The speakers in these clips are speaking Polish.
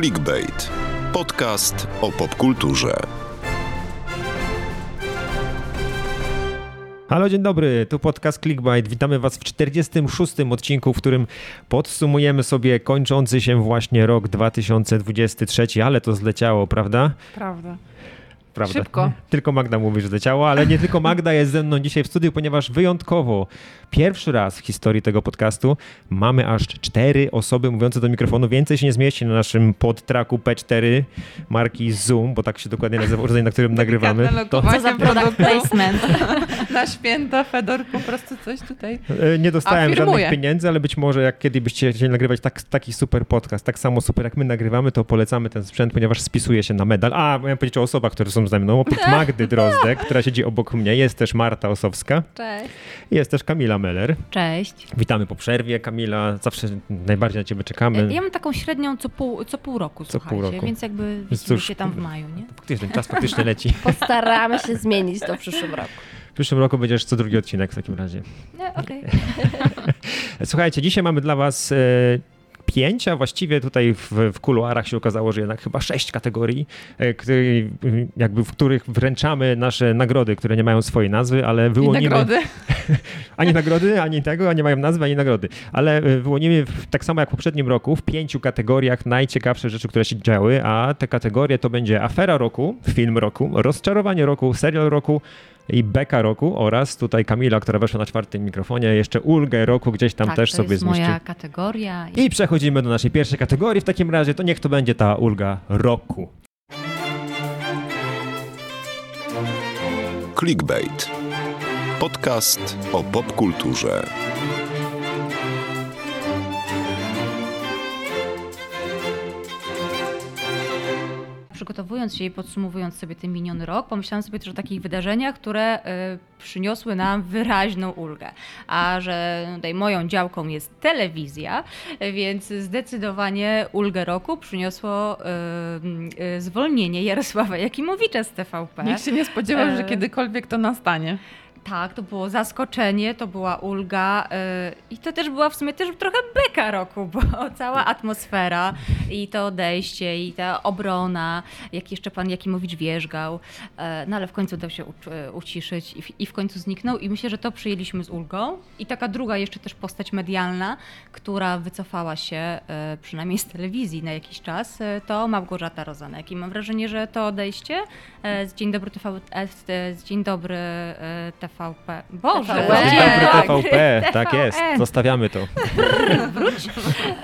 Clickbait. Podcast o popkulturze. Halo, dzień dobry, tu podcast Clickbait. Witamy Was w 46. odcinku, w którym podsumujemy sobie kończący się właśnie rok 2023, ale to zleciało, prawda? Prawda. Prawda. Szybko. Tylko Magda mówi, że zleciało, ale nie tylko Magda jest ze mną dzisiaj w studiu, ponieważ wyjątkowo pierwszy raz w historii tego podcastu mamy aż cztery osoby mówiące do mikrofonu. Więcej się nie zmieści na naszym podtraku P4 marki Zoom, bo tak się dokładnie nazywa urządzenie, na którym nagrywamy. To Co za product placement. Na święta Fedor po prostu coś tutaj. E, Nie dostałem Afirmuję. żadnych pieniędzy, ale być może jak kiedy byście chcieli nagrywać tak, taki super podcast, tak samo super jak my nagrywamy, to polecamy ten sprzęt, ponieważ spisuje się na medal. A, miałem powiedzieć o osobach, które są ze mną. Oprócz Magdy Drozdek, która siedzi obok mnie, jest też Marta Osowska, Cześć. jest też Kamila Meller. Cześć. Witamy po przerwie. Kamila, zawsze najbardziej na ciebie czekamy. Ja mam taką średnią co pół, co pół roku, Co słuchajcie, pół roku. więc jakby widzimy cóż, się tam w maju, nie? Faktycznie, ten czas faktycznie leci. Postaramy się zmienić to w przyszłym roku. W przyszłym roku będziesz co drugi odcinek w takim razie. Nie, okej. Słuchajcie, dzisiaj mamy dla Was e, pięć, a właściwie tutaj w, w kuluarach się okazało, że jednak chyba sześć kategorii, e, który, jakby w których wręczamy nasze nagrody, które nie mają swojej nazwy, ale I wyłonimy... nagrody. Ani nagrody, ani tego, nie mają nazwy, ani nagrody. Ale e, wyłonimy tak samo jak w poprzednim roku w pięciu kategoriach najciekawsze rzeczy, które się działy, a te kategorie to będzie afera roku, film roku, rozczarowanie roku, serial roku i beka roku oraz tutaj Kamila, która weszła na czwartym mikrofonie, jeszcze ulgę roku gdzieś tam tak, też to sobie jest zmieścił. moja kategoria. I... I przechodzimy do naszej pierwszej kategorii. W takim razie to niech to będzie ta ulga roku. Clickbait. Podcast o popkulturze. Przygotowując się i podsumowując sobie ten miniony rok, pomyślałam sobie też o takich wydarzeniach, które y, przyniosły nam wyraźną ulgę. A że tutaj moją działką jest telewizja, więc zdecydowanie ulgę roku przyniosło y, y, zwolnienie Jarosława Jakimowicza z TVP. Nikt się nie spodziewał, że kiedykolwiek to nastanie. Tak, to było zaskoczenie, to była ulga yy, i to też była w sumie też trochę beka roku, bo cała atmosfera i to odejście i ta obrona, jak jeszcze pan Jakimowicz wierzgał, yy, no ale w końcu dał się ucz- yy, uciszyć i w, i w końcu zniknął i myślę, że to przyjęliśmy z ulgą. I taka druga jeszcze też postać medialna, która wycofała się yy, przynajmniej z telewizji na jakiś czas, yy, to Małgorzata Rozanek i mam wrażenie, że to odejście yy, z Dzień Dobry TV, z Dzień Dobry yy, TVP. Boże, TVP. Dobry tak. TVP, tak jest, TVN. zostawiamy to.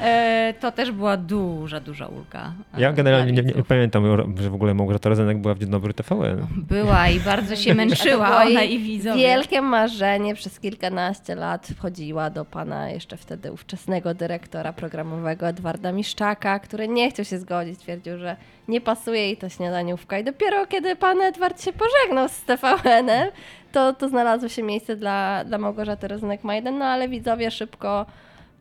E, to też była duża, duża ulga. e, Ja generalnie nie, nie pamiętam, że w ogóle Małgorzata Rozenek była w Dzień Dobry TVN. Była i bardzo się męczyła ona i widzowie. Wielkie marzenie przez kilkanaście lat wchodziła do pana jeszcze wtedy ówczesnego dyrektora programowego Edwarda Miszczaka, który nie chciał się zgodzić, twierdził, że nie pasuje jej ta śniadaniówka. I dopiero kiedy pan Edward się pożegnał z TVN-em, to, to znalazło się miejsce dla, dla Małgorzaty Rozenek-Majden, no ale widzowie szybko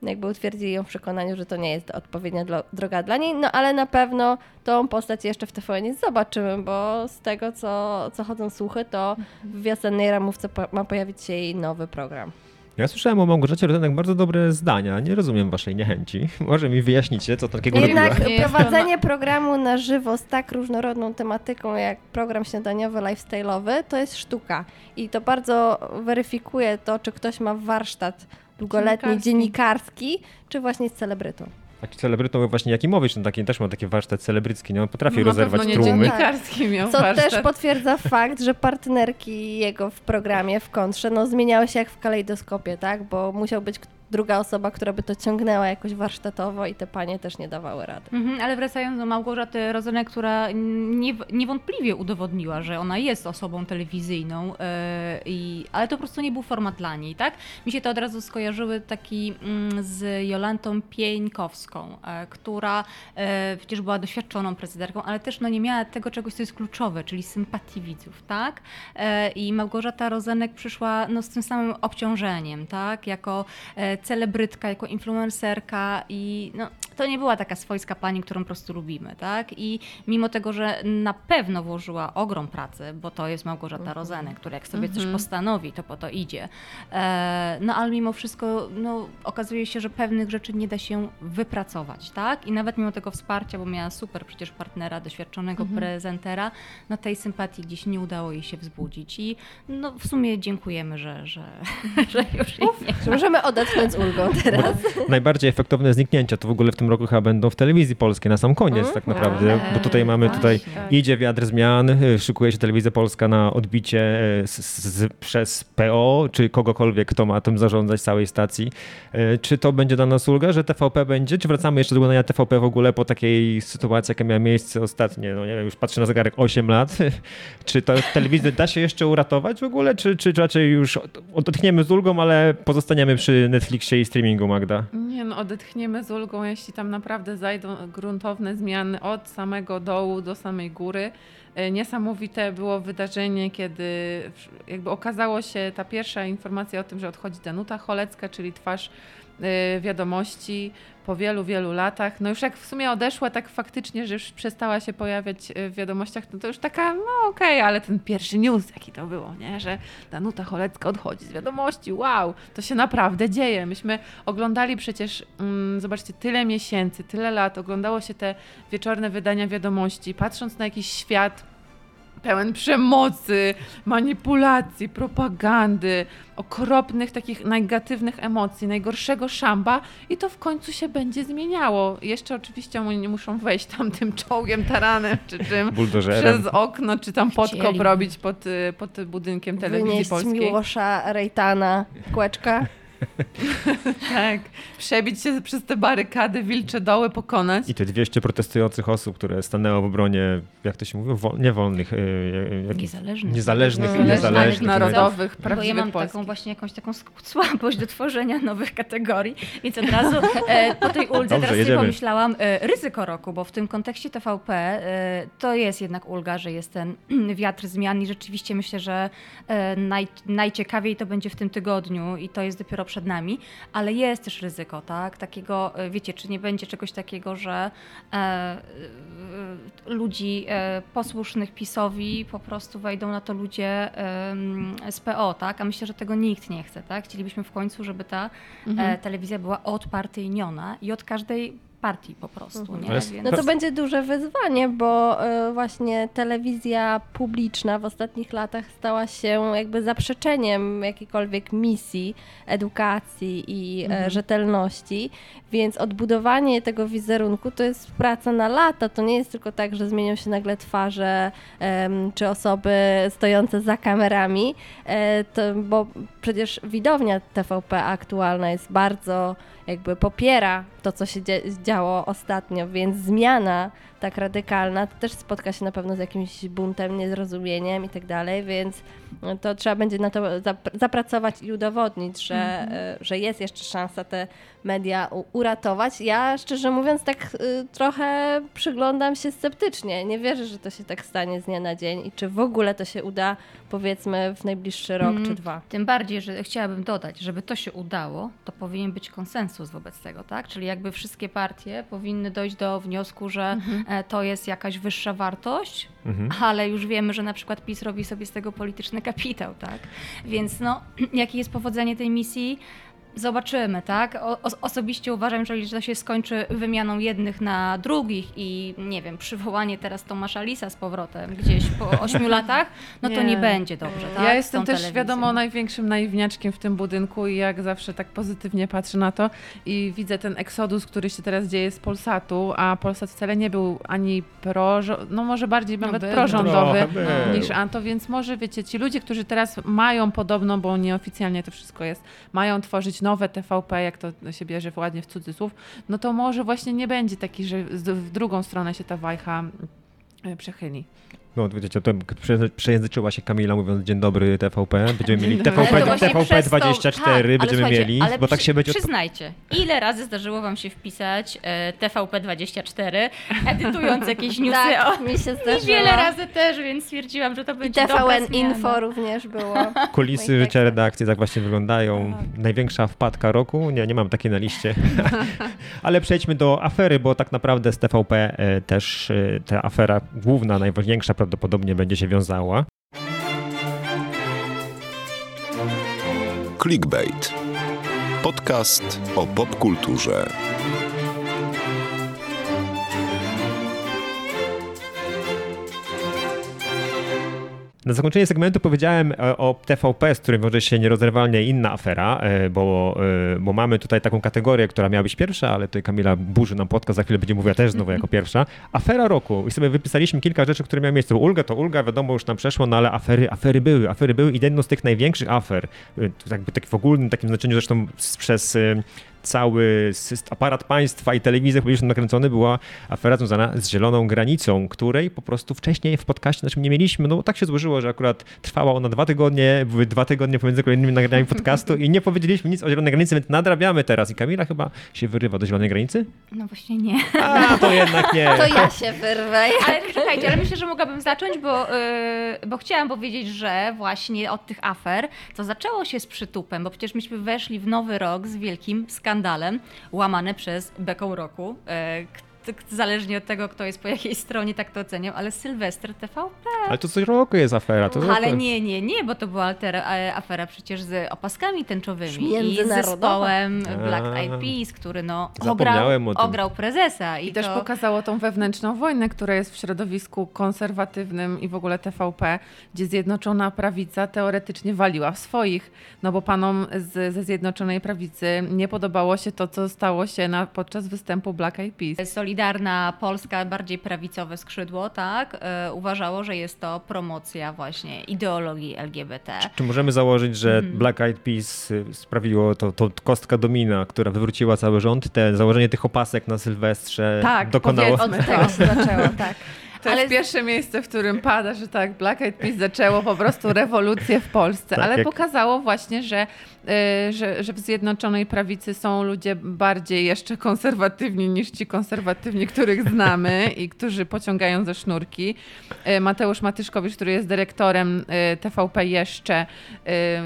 jakby utwierdzili ją w przekonaniu, że to nie jest odpowiednia dro- droga dla niej, no ale na pewno tą postać jeszcze w TVN zobaczymy, bo z tego, co, co chodzą słuchy, to w wiosennej ramówce po- ma pojawić się jej nowy program. Ja słyszałem o Małgorzacie Rozenek bardzo dobre zdania. Nie rozumiem waszej niechęci. Może mi wyjaśnicie, co takiego Jednak robiła. To prowadzenie programu na żywo z tak różnorodną tematyką jak program śniadaniowy, lifestyle'owy, to jest sztuka. I to bardzo weryfikuje to, czy ktoś ma warsztat długoletni, Dziennikarski. dziennikarski, czy właśnie z celebrytą. Taki celebrytą właśnie Jakimowicz, no taki też ma taki warsztat celebrycki, nie? On potrafi No, rozerwać pewno nie tłumy. dziennikarski miał Co warsztat. też potwierdza fakt, że partnerki jego w programie, w kontrze, no zmieniały się jak w kalejdoskopie, tak? Bo musiał być druga osoba, która by to ciągnęła jakoś warsztatowo i te panie też nie dawały rady. Mhm, ale wracając do Małgorzaty Rozenek, która nie, niewątpliwie udowodniła, że ona jest osobą telewizyjną, i, ale to po prostu nie był format dla niej, tak? Mi się to od razu skojarzyły taki mm, z Jolantą Pieńkowską, e, która e, przecież była doświadczoną prezydenterką, ale też no, nie miała tego czegoś, co jest kluczowe, czyli sympatii widzów, tak? I Małgorzata Rozenek przyszła no, z tym samym obciążeniem, tak? Jako celebrytka, jako influencerka i no, to nie była taka swojska pani, którą po prostu lubimy, tak? I mimo tego, że na pewno włożyła ogrom pracy, bo to jest Małgorzata Mhm. Rozenek, która jak sobie coś postanowi, to po to idzie. E, no ale mimo wszystko no, okazuje się, że pewnych rzeczy nie da się wypracować, tak? I nawet mimo tego wsparcia, bo miała super przecież partnera, doświadczonego Mhm. prezentera, no tej sympatii gdzieś nie udało jej się wzbudzić. I no w sumie dziękujemy, że, że, że już jej nie możemy odetchnąć z ulgą teraz? Najbardziej efektowne zniknięcia to w ogóle w tym roku chyba będą w telewizji polskiej na sam koniec tak naprawdę, bo tutaj mamy tutaj Właśnie. idzie wiatr zmian, y, szykuje się telewizja polska na odbicie y, z, z, przez PO, czy kogokolwiek, kto ma tym zarządzać całej stacji. Y, Czy to będzie dla nas ulga, że TVP będzie, czy wracamy jeszcze do oglądania TVP w ogóle po takiej sytuacji, jaka miała miejsce ostatnie, no nie wiem, już patrzę na zegarek 8 lat. czy to telewizję da się jeszcze uratować w ogóle, czy, czy raczej już odetchniemy z ulgą, ale pozostaniemy przy Netflixie i streamingu, Magda? Nie no, odetchniemy z ulgą, jeśli tam naprawdę zajdą gruntowne zmiany od samego dołu do samej góry. E, Niesamowite było wydarzenie, kiedy jakby okazało się ta pierwsza informacja o tym, że odchodzi Danuta Cholecka, czyli twarz wiadomości po wielu, wielu latach. No już jak w sumie odeszła tak faktycznie, że już przestała się pojawiać e, w wiadomościach, no to już taka, no okej, ale ten pierwszy news, jaki to było, nie? Że Danuta Cholecka odchodzi z wiadomości, wow, to się naprawdę dzieje. Myśmy oglądali przecież, mm, zobaczcie, tyle miesięcy, tyle lat, oglądało się te wieczorne wydania wiadomości, patrząc na jakiś świat pełen przemocy, manipulacji, propagandy, okropnych takich negatywnych emocji, najgorszego szamba i to w końcu się będzie zmieniało. Jeszcze oczywiście oni muszą wejść tam tym czołgiem, taranem czy czym przez okno, czy tam podkop Chcieli. robić pod, y, pod budynkiem telewizji Wynieść polskiej. Miłosza Rejtana, kłeczka. Tak, przebić się przez te barykady, wilcze doły, pokonać. I te 200 protestujących osób, które stanęło w obronie, jak to się mówi, Wol, niewolnych, y, y, jak- Niezależnych. niezależnych, No, niezależnych. narodowych, Bo ja prawdziwych mam taką właśnie jakąś taką słabość do tworzenia nowych kategorii, więc od razu e, po tej uldze Dobrze, teraz sobie jedziemy. pomyślałam e, ryzyko roku, bo w tym kontekście TVP e, to jest jednak ulga, że jest ten wiatr zmian i rzeczywiście myślę, że e, naj, najciekawiej to będzie w tym tygodniu i to jest dopiero przed nami, ale jest też ryzyko, tak? Takiego, e, wiecie, czy nie będzie czegoś takiego, że e, e, ludzi e, posłusznych PiSowi po prostu wejdą na to ludzie em, z PO, tak? A myślę, że tego nikt nie chce, tak? Chcielibyśmy w końcu, żeby ta e, telewizja była odpartyjniona i od każdej partii po prostu, nie? Ale- Więc... No to będzie duże wyzwanie, bo e, właśnie telewizja publiczna w ostatnich latach stała się jakby zaprzeczeniem jakiejkolwiek misji, edukacji i e, rzetelności, więc odbudowanie tego wizerunku to jest praca na lata. To nie jest tylko tak, że zmienią się nagle twarze czy osoby stojące za kamerami, e, to, bo przecież widownia TVP aktualna jest bardzo jakby popiera to, co się dzie- działo ostatnio, więc zmiana tak radykalna to też spotka się na pewno z jakimś buntem, niezrozumieniem i tak dalej, więc to trzeba będzie na to zap- zapracować i udowodnić, że, e, że jest jeszcze szansa te media uratować. Ja szczerze mówiąc tak y, trochę przyglądam się sceptycznie. Nie wierzę, że to się tak stanie z dnia na dzień i czy w ogóle to się uda powiedzmy w najbliższy rok Mm. czy dwa. Tym bardziej, że chciałabym dodać, żeby to się udało, to powinien być konsensus wobec tego, tak? Czyli jakby wszystkie partie powinny dojść do wniosku, że e, to jest jakaś wyższa wartość, Mhm. ale już wiemy, że na przykład PiS robi sobie z tego polityczny kapitał, tak? Więc no, jakie jest powodzenie tej misji? Zobaczymy, tak? O, os- osobiście uważam, że jeżeli to się skończy wymianą jednych na drugich i nie wiem, przywołanie teraz Tomasza Lisa z powrotem gdzieś po ośmiu latach, no to Nie. nie będzie dobrze, tak? Ja jestem też telewizją. wiadomo największym naiwniaczkiem w tym budynku i jak zawsze tak pozytywnie patrzę na to i widzę ten eksodus, który się teraz dzieje z Polsatu, a Polsat wcale nie był ani pro, no może bardziej No nawet był. prorządowy był. niż Anto, więc może wiecie, ci ludzie, którzy teraz mają podobno, bo nieoficjalnie to wszystko jest, mają tworzyć nowe TVP, jak to się bierze ładnie w cudzysłów, no to może właśnie nie będzie taki, że w drugą stronę się ta wajcha e, przechyli. No, wiecie, to prze- przejęzyczyła się Kamila mówiąc dzień dobry TVP. Będziemy mieli. TVP, TVP przez to- 24 tak, będziemy mieli, ale bo tak się będzie... Przyznajcie, ile razy zdarzyło wam się wpisać e, TVP24, edytując jakieś newsy Tak, o... mi się I zdarzyło. wiele razy też, więc stwierdziłam, że to I będzie dobra TVN. Info również było. Kulisy życia redakcji tak właśnie wyglądają. Największa wpadka roku? Nie, nie mam takiej na liście. Ale przejdźmy do afery, bo tak naprawdę z TVP e, też e, ta afera główna, najważniejsza prawdopodobnie będzie się wiązała. Clickbait. Podcast o popkulturze. Na zakończenie segmentu powiedziałem e, o TVP, z którym wiąże się nierozerwalnie inna afera, e, bo, e, bo mamy tutaj taką kategorię, która miała być pierwsza, ale tutaj Kamila burzy nam podcast, za chwilę będzie mówiła też znowu jako pierwsza. Afera roku. I sobie wypisaliśmy kilka rzeczy, które miały miejsce. Ulga to ulga, wiadomo, już nam przeszło, no ale afery, afery były, afery były i jedną z tych największych afer, jakby tak w ogólnym takim znaczeniu zresztą przez cały aparat państwa i telewizję publiczną nakręcony była afera związana z zieloną granicą, której po prostu wcześniej w podcaście naszym nie mieliśmy. No bo tak się złożyło, że akurat trwała ona dwa tygodnie, były dwa tygodnie pomiędzy kolejnymi nagraniami podcastu i nie powiedzieliśmy nic o zielonej granicy, więc nadrabiamy teraz. I Kamila chyba się wyrywa do zielonej granicy? No właśnie nie. A, to jednak nie. To ja się wyrwę. Ale czekajcie, ale myślę, że mogłabym zacząć, bo, yy, bo chciałam powiedzieć, że właśnie od tych afer to zaczęło się z przytupem, bo przecież myśmy weszli w nowy rok z wielkim skandalem, łamane przez beką roku. Yy, k- k- Zależnie od tego, kto jest po jakiej stronie, tak to oceniam, ale Sylwester TVP. Ale to co roku jest afera. To Ale roku- nie, nie, nie, bo to była altera, e, afera przecież z opaskami tęczowymi i z zespołem A. Black Eyed Peas, który no ograł, ograł prezesa. I, I też to... pokazało tą wewnętrzną wojnę, która jest w środowisku konserwatywnym i w ogóle TVP, gdzie Zjednoczona Prawica teoretycznie waliła w swoich, no bo panom z, ze Zjednoczonej Prawicy nie podobało się to, co stało się na, podczas występu Black Eyed Peas. Solidarna Polska, bardziej prawicowe skrzydło, tak, e, uważało, że jest to promocja właśnie ideologii LGBT. Czy możemy założyć, że Mhm. Black Eyed Peas y, sprawiło to, to kostka domina, która wywróciła cały rząd? Te założenie tych opasek na Sylwestrze Tak, dokonało. powiedzmy. Od tego się zaczęło, tak. To Ale jest pierwsze miejsce, w którym pada, że tak, Black Eyed Peas zaczęło po prostu rewolucję w Polsce, Tak, ale jak- pokazało właśnie, że, y, że, że w Zjednoczonej Prawicy są ludzie bardziej jeszcze konserwatywni niż ci konserwatywni, których znamy i którzy pociągają ze sznurki. Y, Mateusz Matyszkowicz, który jest dyrektorem y, TVP jeszcze,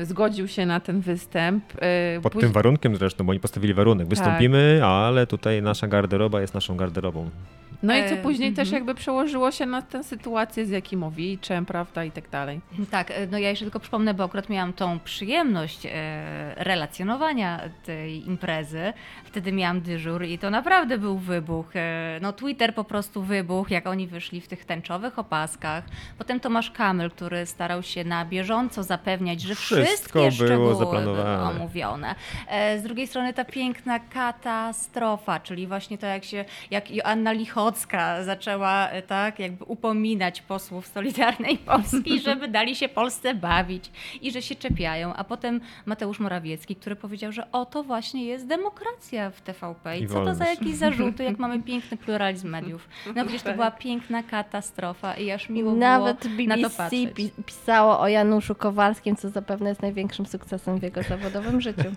y, zgodził się na ten występ. Y, Pod póź- tym warunkiem zresztą, bo oni postawili warunek. Tak. Wystąpimy, ale tutaj nasza garderoba jest naszą garderobą. No i co E, później też mhm. jakby przełożyło się na tę sytuację z Jakimowiczem, prawda, i tak dalej. Tak, e, no ja jeszcze tylko przypomnę, bo akurat miałam tą przyjemność e, relacjonowania tej imprezy. Wtedy miałam dyżur i to naprawdę był wybuch. E, no Twitter po prostu wybuch, jak oni wyszli w tych tęczowych opaskach. Potem Tomasz Kamel, który starał się na bieżąco zapewniać, że Wszystko wszystkie było szczegóły były omówione. E, z drugiej strony ta piękna katastrofa, czyli właśnie to jak się, jak Joanna Zaczęła e, tak jakby upominać posłów Solidarnej Polski, żeby dali się Polsce bawić i że się czepiają, a potem Mateusz Morawiecki, który powiedział, że oto właśnie jest demokracja w TVP i, I co to za jakieś zarzuty, jak mamy piękny pluralizm mediów. No przecież to była piękna katastrofa i aż miło Nawet było na to BBC patrzeć. pi- pisało o Januszu Kowalskim, co zapewne jest największym sukcesem w jego zawodowym życiu.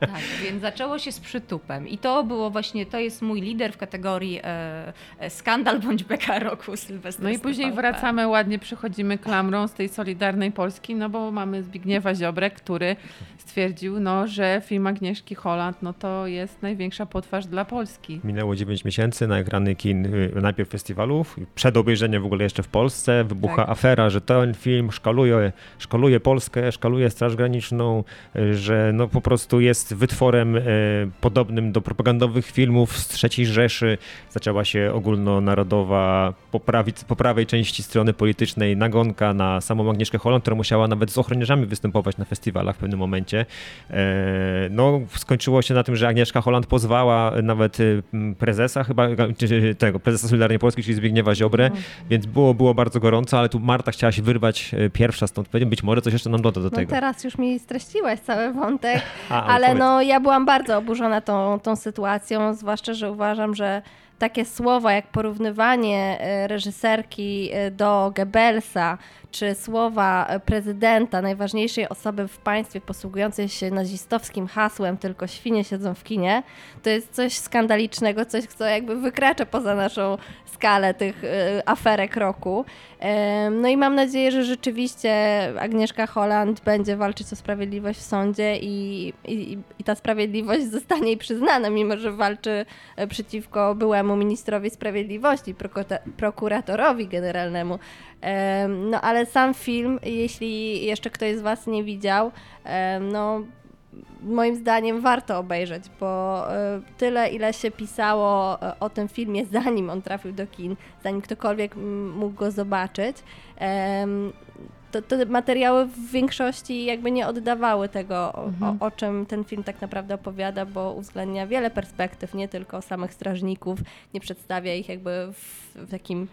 Tak, więc zaczęło się z przytupem i to było właśnie, to jest mój lider w kategorii e, skandal bądź beka roku Sylwestra. No i później wracamy ładnie, przychodzimy klamrą z tej Solidarnej Polski, no bo mamy Zbigniewa Ziobrę, który stwierdził, no, że film Agnieszki Holland, no to jest największa potwarz dla Polski. Minęło 9 miesięcy na ekrany kin y, najpierw festiwalów, przed obejrzeniem w ogóle jeszcze w Polsce wybucha Tak. afera, że ten film szkaluje, szkaluje Polskę, szkaluje Straż Graniczną, y, że no po prostu jest wytworem y, podobnym do propagandowych filmów z III Rzeszy. Zaczęła się ogólnonarodowa po, po prawej części strony politycznej nagonka na samą Agnieszkę Holland, która musiała nawet z ochroniarzami występować na festiwalach w pewnym momencie. E, No, skończyło się na tym, że Agnieszka Holland pozwała nawet y, prezesa chyba, czy tego, prezesa Solidarnej Polski, czyli Zbigniewa Ziobrę, więc było, było bardzo gorąco, ale tu Marta chciała się wyrwać y, pierwsza stąd, być może coś jeszcze nam doda do No tego. teraz już mi streściłaś cały wątek, A, ale powiedz. no ja byłam bardzo oburzona tą, tą sytuacją, zwłaszcza, że uważam, że takie słowa jak porównywanie e, reżyserki e, do Goebbelsa, czy słowa e, prezydenta, najważniejszej osoby w państwie posługującej się nazistowskim hasłem tylko świnie siedzą w kinie, to jest coś skandalicznego, coś, co jakby wykracza poza naszą skalę tych aferek roku. No i mam nadzieję, że rzeczywiście Agnieszka Holland będzie walczyć o sprawiedliwość w sądzie i, i, i ta sprawiedliwość zostanie jej przyznana, mimo że walczy przeciwko byłemu ministrowi sprawiedliwości, prokuratorowi generalnemu. No ale sam film, jeśli jeszcze ktoś z Was nie widział, no moim zdaniem warto obejrzeć, bo e, tyle, ile się pisało e, o tym filmie, zanim on trafił do kin, zanim ktokolwiek mógł go zobaczyć, to, te materiały w większości jakby nie oddawały tego, mhm. o, o, czym ten film tak naprawdę opowiada, bo uwzględnia wiele perspektyw, nie tylko samych strażników, nie przedstawia ich jakby w, w takim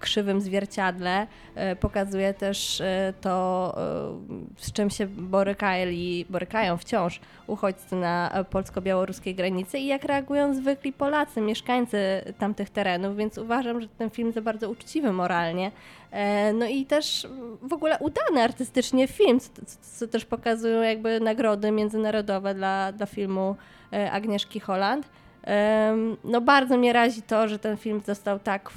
krzywym zwierciadle. Y, pokazuje też y, to, z czym się borykali, borykają wciąż uchodźcy na polsko-białoruskiej granicy i jak reagują zwykli Polacy, mieszkańcy tamtych terenów, więc uważam, że ten film za bardzo uczciwy moralnie. No i też w ogóle udany artystycznie film, co, co też pokazują jakby nagrody międzynarodowe dla, dla filmu Agnieszki Holland. No bardzo mnie razi to, że ten film został tak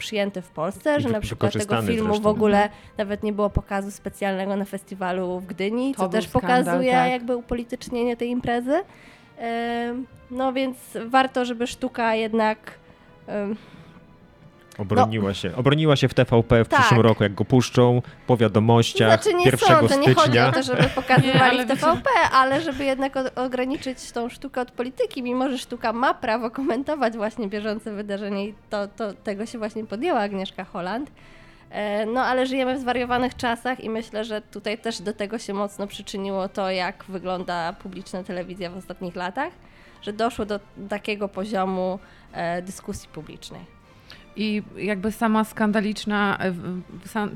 przyjęty w Polsce, że na przykład tego filmu zresztą. w ogóle nawet nie było pokazu specjalnego na festiwalu w Gdyni, to co też skandal, pokazuje tak. jakby upolitycznienie tej imprezy. No więc warto, żeby sztuka jednak Obroniła no. się. Obroniła się w TVP w tak. przyszłym roku, jak go puszczą po wiadomościach znaczy, nie 1 sądzę, stycznia. Nie chodzi o to, żeby pokazywali nie, w TVP, ale żeby jednak ograniczyć tą sztukę od polityki, mimo że sztuka ma prawo komentować właśnie bieżące wydarzenia i to, to tego się właśnie podjęła Agnieszka Holland. E, no ale żyjemy w zwariowanych czasach i myślę, że tutaj też do tego się mocno przyczyniło to, jak wygląda publiczna telewizja w ostatnich latach, że doszło do takiego poziomu e, dyskusji publicznej. I jakby sama skandaliczna,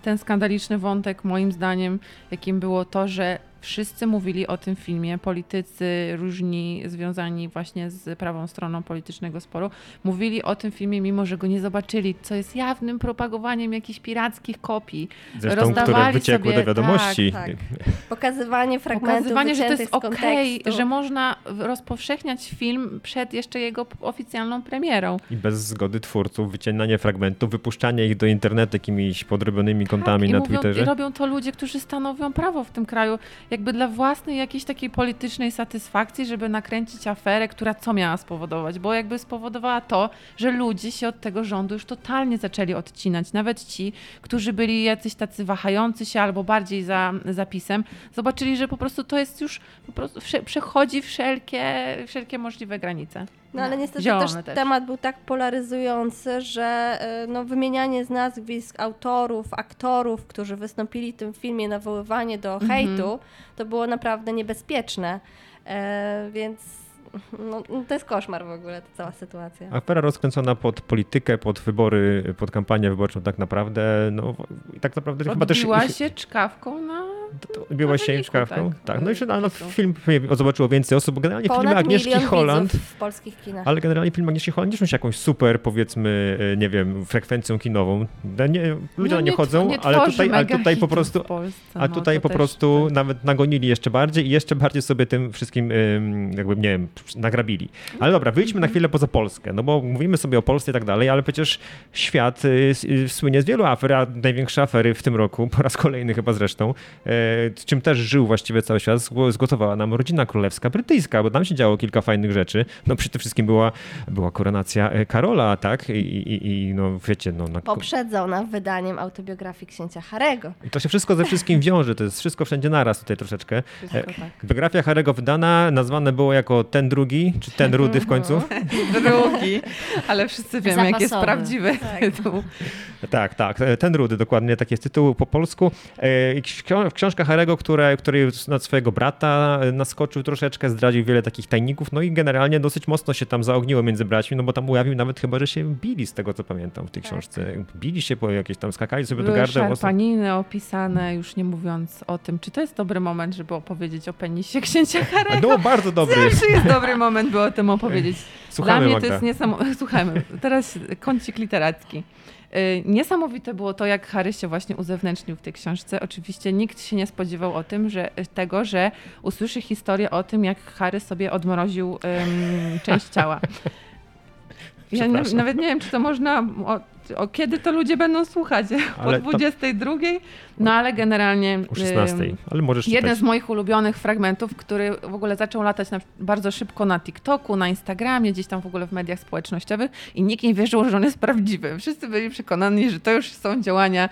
ten skandaliczny wątek moim zdaniem, jakim było to, że Wszyscy mówili o tym filmie, politycy różni związani właśnie z prawą stroną politycznego sporu, mówili o tym filmie, mimo że go nie zobaczyli, co jest jawnym propagowaniem jakichś pirackich kopii. Zresztą, Rozdawali które wyciekły sobie, do wiadomości. Tak, tak. Pokazywanie fragmentów Pokazywanie, że to jest okej, okay, że można rozpowszechniać film przed jeszcze jego oficjalną premierą. I bez zgody twórców, wycinanie fragmentów, wypuszczanie ich do internetu jakimiś podrobionymi kontami tak, na mówią, Twitterze. I robią to ludzie, którzy stanowią prawo w tym kraju jakby dla własnej jakiejś takiej politycznej satysfakcji, żeby nakręcić aferę, która co miała spowodować? Bo jakby spowodowała to, że ludzie się od tego rządu już totalnie zaczęli odcinać. Nawet ci, którzy byli jacyś tacy wahający się albo bardziej za zapisem, zobaczyli, że po prostu to jest już, po prostu przechodzi wszelkie, wszelkie możliwe granice. No ale niestety też, też, temat był tak polaryzujący, że y, no, wymienianie z nazwisk autorów, aktorów, którzy wystąpili w tym filmie, nawoływanie do mhm. hejtu, to było naprawdę niebezpieczne. E, więc no, no, to jest koszmar w ogóle, ta cała sytuacja. Afera rozkręcona pod politykę, pod wybory, pod kampanię wyborczą tak naprawdę, no i tak naprawdę Odbiła chyba też... się czkawką na Odbiła się czkawką? Tak. tak. No i no, film zobaczyło więcej osób, bo generalnie Ponad filmy Agnieszki Holland... w polskich kinach. Ale generalnie film Agnieszki Holland nie się jakąś super, powiedzmy, e, nie wiem, frekwencją kinową. Nie, ludzie no, nie, nie chodzą, nie ale tutaj, ale tutaj po prostu... Polsce, a no, tutaj po prostu tak. nawet nagonili jeszcze bardziej i jeszcze bardziej sobie tym wszystkim jakby, nie wiem, nagrabili. Ale dobra, wyjdźmy na chwilę poza Polskę, no bo mówimy sobie o Polsce i tak dalej, ale przecież świat y, y, słynie z wielu afer, a największe afery w tym roku, po raz kolejny chyba zresztą, e, czym też żył właściwie cały świat, zgotowała nam rodzina królewska brytyjska, bo tam się działo kilka fajnych rzeczy. No przede wszystkim była, była koronacja e, Karola, tak? I, i, i no wiecie, no... Na... Poprzedzona wydaniem autobiografii księcia Harego. I to się wszystko ze wszystkim wiąże, to jest wszystko wszędzie naraz tutaj troszeczkę. Tak. Biografia Harego wydana, nazwane było jako ten drugi czy ten rudy w końcu? drugi, ale wszyscy wiemy, Zapasowy. jaki jest prawdziwy tak. tytuł. Tak, tak, ten rudy, dokładnie, taki jest tytuł po polsku. E, w książka Harego, która, który na swojego brata naskoczył troszeczkę, zdradził wiele takich tajników, no i generalnie dosyć mocno się tam zaogniło między braćmi, no bo tam ujawnił nawet chyba, że się bili z tego, co pamiętam w tej Tak. książce. Bili się po jakieś tam, skakali sobie do Były gardeł. szarpaniny opisane, już nie mówiąc o tym, czy to jest dobry moment, żeby opowiedzieć o penisie księcia Harego. No, bardzo dobry. Zawsze jest dobry moment, by o tym opowiedzieć. Słuchamy, Dla mnie Magda. to jest niesamowite. Słuchajmy, teraz kącik literacki. Y, Niesamowite było to, jak Harry się właśnie uzewnętrznił w tej książce. Oczywiście nikt się nie spodziewał o tym, że tego, że usłyszy historię o tym, jak Harry sobie odmroził ym, część ciała. Ja nie, nawet nie wiem, czy to można. O, o kiedy to ludzie będą słuchać? Ale o to- 22? No ale generalnie. O 16, ym, ale możesz Jeden czytać. z moich ulubionych fragmentów, który w ogóle zaczął latać na, bardzo szybko na TikToku, na Instagramie, gdzieś tam w ogóle w mediach społecznościowych i nikt nie wierzył, że on jest prawdziwy. Wszyscy byli przekonani, że to już są działania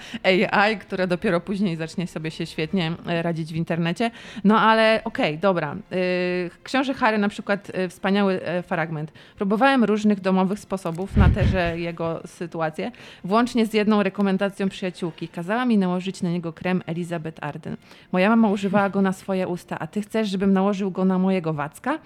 AI, które dopiero później zacznie sobie się świetnie e, radzić w internecie. No ale okej, dobra. Y, Książę Harry na przykład y, wspaniały e, fragment. Próbowałem różnych domowych sposobów na tę jego sytuację, włącznie z jedną rekomendacją przyjaciółki. Kazała mi nałożyć na niego krem Elizabeth Arden. Moja mama używała go na swoje usta, a ty chcesz, żebym nałożył go na mojego wacka?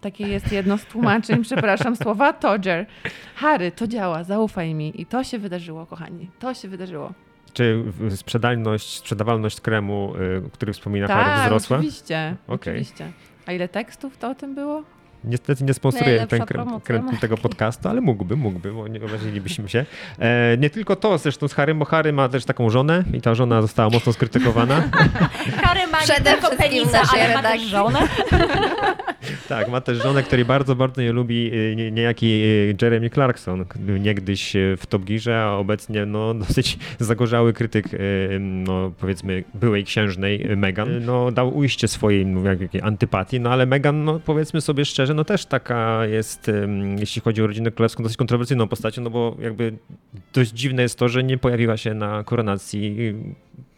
Takie jest jedno z tłumaczeń, przepraszam, słowa Todger. Harry, to działa, zaufaj mi. I to się wydarzyło, kochani. To się wydarzyło. Czy sprzedalność, sprzedawalność kremu, y, który wspomina Harry, tak, wzrosła? oczywiście. Okej. oczywiście. A ile tekstów to o tym było? Niestety nie sponsoruję Najlepsza ten krem, marki. tego podcastu, ale mógłby, mógłby, bo nie obrazilibyśmy się. E, nie tylko to zresztą z Harrym, bo Harry ma też taką żonę i ta żona została mocno skrytykowana. Harry ma nie Przede tylko wszystkim penisa, ale ma też żonę. tak, ma też żonę, której bardzo, bardzo nie lubi y, nie- niejaki y, Jeremy Clarkson, który niegdyś y, w Top Gearze, a obecnie no, dosyć zagorzały krytyk, no, powiedzmy, byłej księżnej Meghan. No, dał ujście swojej no, jakiej antypatii, no ale Meghan, no, powiedzmy sobie szczerze, no też taka jest, jeśli chodzi o rodzinę królewską, dosyć kontrowersyjną postacią, no bo jakby dość dziwne jest to, że nie pojawiła się na koronacji y,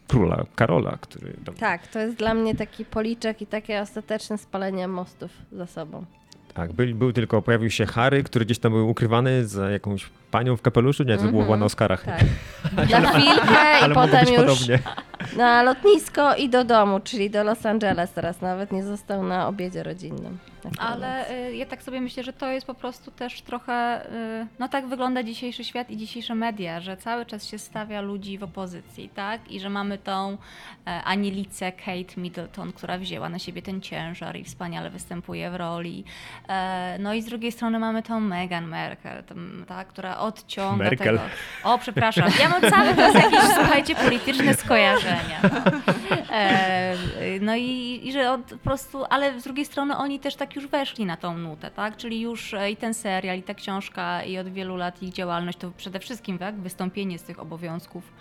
króla Karola, który Tak, to jest dla mnie taki policzek i takie ostateczne spalenie mostów za sobą. Tak, był, był tylko, pojawił się Harry, który gdzieś tam był ukrywany za jakąś panią w kapeluszu, nie, to było Mhm. na Oscarach. Tak. Na chwilkę Ale i mogło potem już podobnie. na lotnisko i do domu, czyli do Los Angeles teraz nawet nie został na obiedzie rodzinnym. na Ale y, ja tak sobie myślę, że to jest po prostu też trochę, y, no tak wygląda dzisiejszy świat i dzisiejsze media, że cały czas się stawia ludzi w opozycji, tak? I że mamy tą e, Anielicę Kate Middleton, która wzięła na siebie ten ciężar i wspaniale występuje w roli. E, No i z drugiej strony mamy tą Meghan Merkel, tam, tak, która odciąga Merkel. tego. O, przepraszam, ja mam cały czas jakieś, słuchajcie, polityczne skojarzenia. E, No i, i że on po prostu, ale z drugiej strony oni też tak już weszli na tą nutę, tak? Czyli już e, i ten serial, i ta książka, i od wielu lat ich działalność to przede wszystkim tak? wystąpienie z tych obowiązków,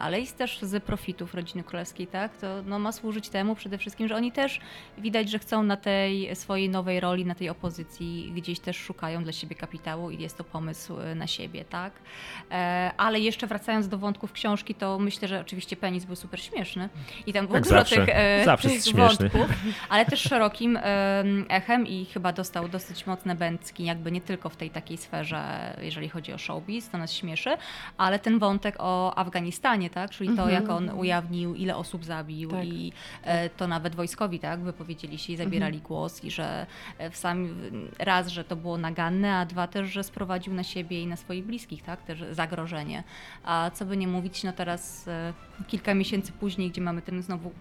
ale i też z profitów rodziny królewskiej, tak? To no, ma służyć temu przede wszystkim, że oni też widać, że chcą na tej swojej nowej roli, na tej opozycji gdzieś też szukają dla siebie kapitału i jest to pomysł e, na siebie, tak? E, Ale jeszcze wracając do wątków książki, to myślę, że oczywiście penis był super śmieszny i tam było Jak dużo zawsze. tych, e, Zawsze tych jest śmieszny. wątków, ale też szerokim em, echem i chyba dostał dosyć mocne bęcki, jakby nie tylko w tej takiej sferze, jeżeli chodzi o showbiz, to nas śmieszy, ale ten wątek o Afganistanie, tak, czyli to, jak on ujawnił, ile osób zabił Tak. i e, to nawet wojskowi, tak, wypowiedzieli się i zabierali głos i że e, w sam raz, że to było naganne, a dwa też, że sprowadził na siebie i na swoich bliskich, tak, też zagrożenie. A co by nie mówić, no teraz e, kilka miesięcy później, gdzie mamy ten znowu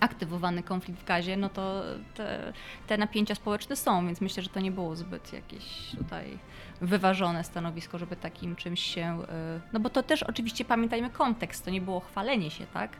aktywowany konflikt w gazie, no to te, te napięcia społeczne są, więc myślę, że to nie było zbyt jakieś tutaj wyważone stanowisko, żeby takim czymś się. y, No bo to też oczywiście pamiętajmy kontekst, to nie było chwalenie się, tak?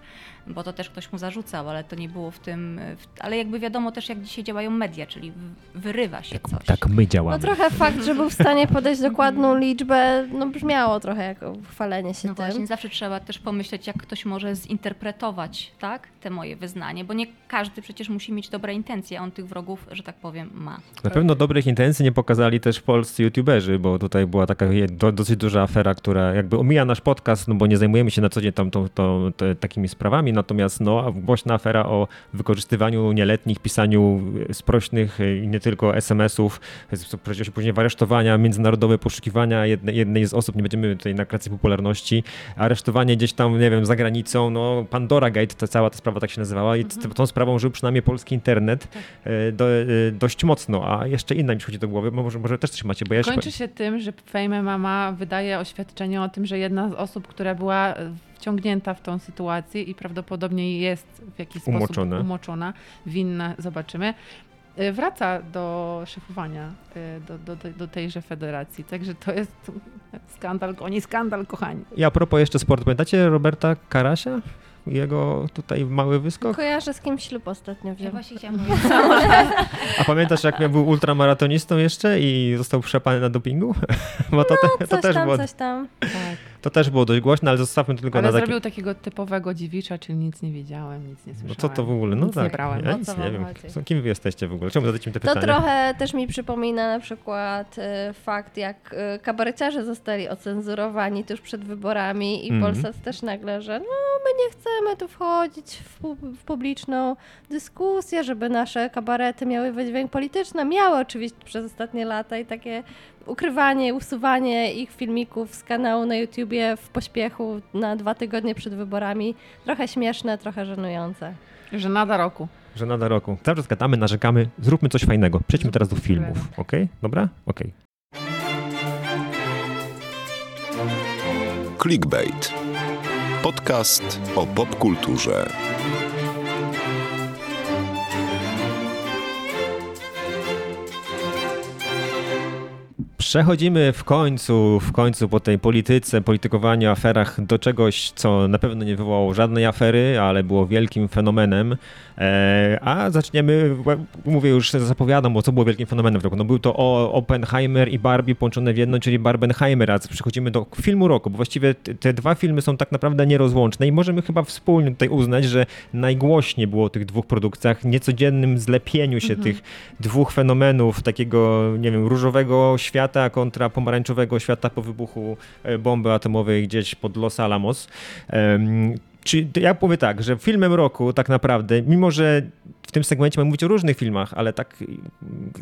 Bo to też ktoś mu zarzucał, ale to nie było w tym. y, W, ale jakby wiadomo też, jak dzisiaj działają media, czyli wyrywa się coś. Tak my No działamy. trochę fakt, że był w stanie podać dokładną liczbę, no brzmiało trochę jako chwalenie się No tym. właśnie, zawsze trzeba też pomyśleć, jak ktoś może zinterpretować tak, te moje pożegnanie, bo nie każdy przecież musi mieć dobre intencje, a on tych wrogów, że tak powiem, ma. Na pewno dobrych intencji nie pokazali też polscy youtuberzy, bo tutaj była taka do, dosyć duża afera, która jakby omija nasz podcast, no bo nie zajmujemy się na co dzień tam, tą, tą, te, takimi sprawami, natomiast no, głośna afera o wykorzystywaniu nieletnich, pisaniu sprośnych e, i nie tylko SMS-ów, się później w aresztowania, międzynarodowe poszukiwania jedne, jednej z osób, nie będziemy tutaj nakręcać popularności, aresztowanie gdzieś tam, nie wiem, za granicą, no Pandora Gate, ta cała ta sprawa tak się nazywała i Mhm. tą sprawą żył przynajmniej polski internet Tak. e, do, e, dość mocno, a jeszcze inna mi przychodzi do głowy, bo może, może też coś macie, bo ja. Kończy się tym, że Fame Mama wydaje oświadczenie o tym, że jedna z osób, która była wciągnięta w tą sytuację i prawdopodobnie jest w jakiś sposób Umoczona. umoczona, winna, zobaczymy, y, wraca do szefowania y, do, do, do, tejże federacji. Także to jest skandal, oni skandal, kochani. I a propos jeszcze sportu, pamiętacie Roberta Karasia? Jego tutaj mały wyskok? Kojarzę z kim ślub ostatnio Ja wziął. właśnie chciałam A pamiętasz jak miał- był ultramaratonistą jeszcze i został przepany na dopingu? Bo to, te, to, No, Coś też tam, było, coś tam. To też było dość głośne, ale zostawmy to tylko Ale na zrobił takiego typowego dziewicza, czyli nic nie wiedziałem, nic nie No słyszałem. co to w ogóle? No Nic tak. nie brałem. Ja O nic nie wiem. chodzi? Kim wy jesteście w ogóle? Czemu zadać mi te To pytania? trochę też mi przypomina na przykład e, fakt, jak e, kabareciarze zostali ocenzurowani tuż przed wyborami i Mhm. Polsat też nagle, że no my nie chcemy tu wchodzić w, pu- w publiczną dyskusję, żeby nasze kabarety miały wydźwięk polityczny. Miały oczywiście przez ostatnie lata i takie ukrywanie, usuwanie ich filmików z kanału na YouTubie w pośpiechu na dwa tygodnie przed wyborami. Trochę śmieszne, trochę żenujące. Że nada roku. Że nada roku. Cały czas gadamy, narzekamy, zróbmy coś fajnego. Przejdźmy teraz do filmów, okej? Dobra? Okej. Clickbait. Podcast o popkulturze. Przechodzimy w końcu, w końcu po tej polityce, politykowaniu, aferach do czegoś, co na pewno nie wywołało żadnej afery, ale było wielkim fenomenem. E, a zaczniemy, mówię już, zapowiadam, bo co było wielkim fenomenem w roku. No był to o- Oppenheimer i Barbie połączone w jedno, czyli Barbenheimer, a przechodzimy do filmu roku, bo właściwie te, dwa filmy są tak naprawdę nierozłączne i możemy chyba wspólnie tutaj uznać, że najgłośniej było o tych dwóch produkcjach, niecodziennym zlepieniu się tych dwóch fenomenów, takiego, nie wiem, różowego świata kontra pomarańczowego świata po wybuchu e, bomby atomowej gdzieś pod Los Alamos. Czy ja powiem tak, że filmem roku tak naprawdę, mimo że w tym segmencie mamy mówić o różnych filmach, ale tak,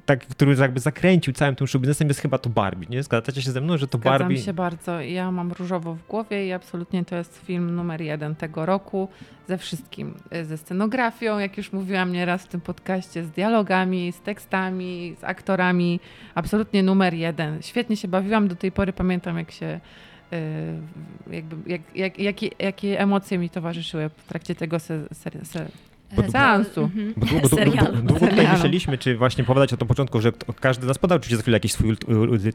tak który jakby zakręcił całym tym showbiznesem jest chyba to Barbie, nie? Zgadzacie się ze mną, że to Zgadzam Barbie... się bardzo. Ja mam różowo w głowie i absolutnie to jest film numer jeden tego roku ze wszystkim. Ze scenografią, jak już mówiłam nieraz w tym podcaście, z dialogami, z tekstami, z aktorami. Absolutnie numer jeden. Świetnie się bawiłam. Do tej pory pamiętam, jak się jakby, jak, jak, jakie, jakie emocje mi towarzyszyły w trakcie tego se, se, se, Bo- seansu. Bo długo, długo, Serialu. długo, tutaj myśleliśmy, czy właśnie opowiadać o tym początku, że każdy z nas podał oczywiście za chwilę jakiś swój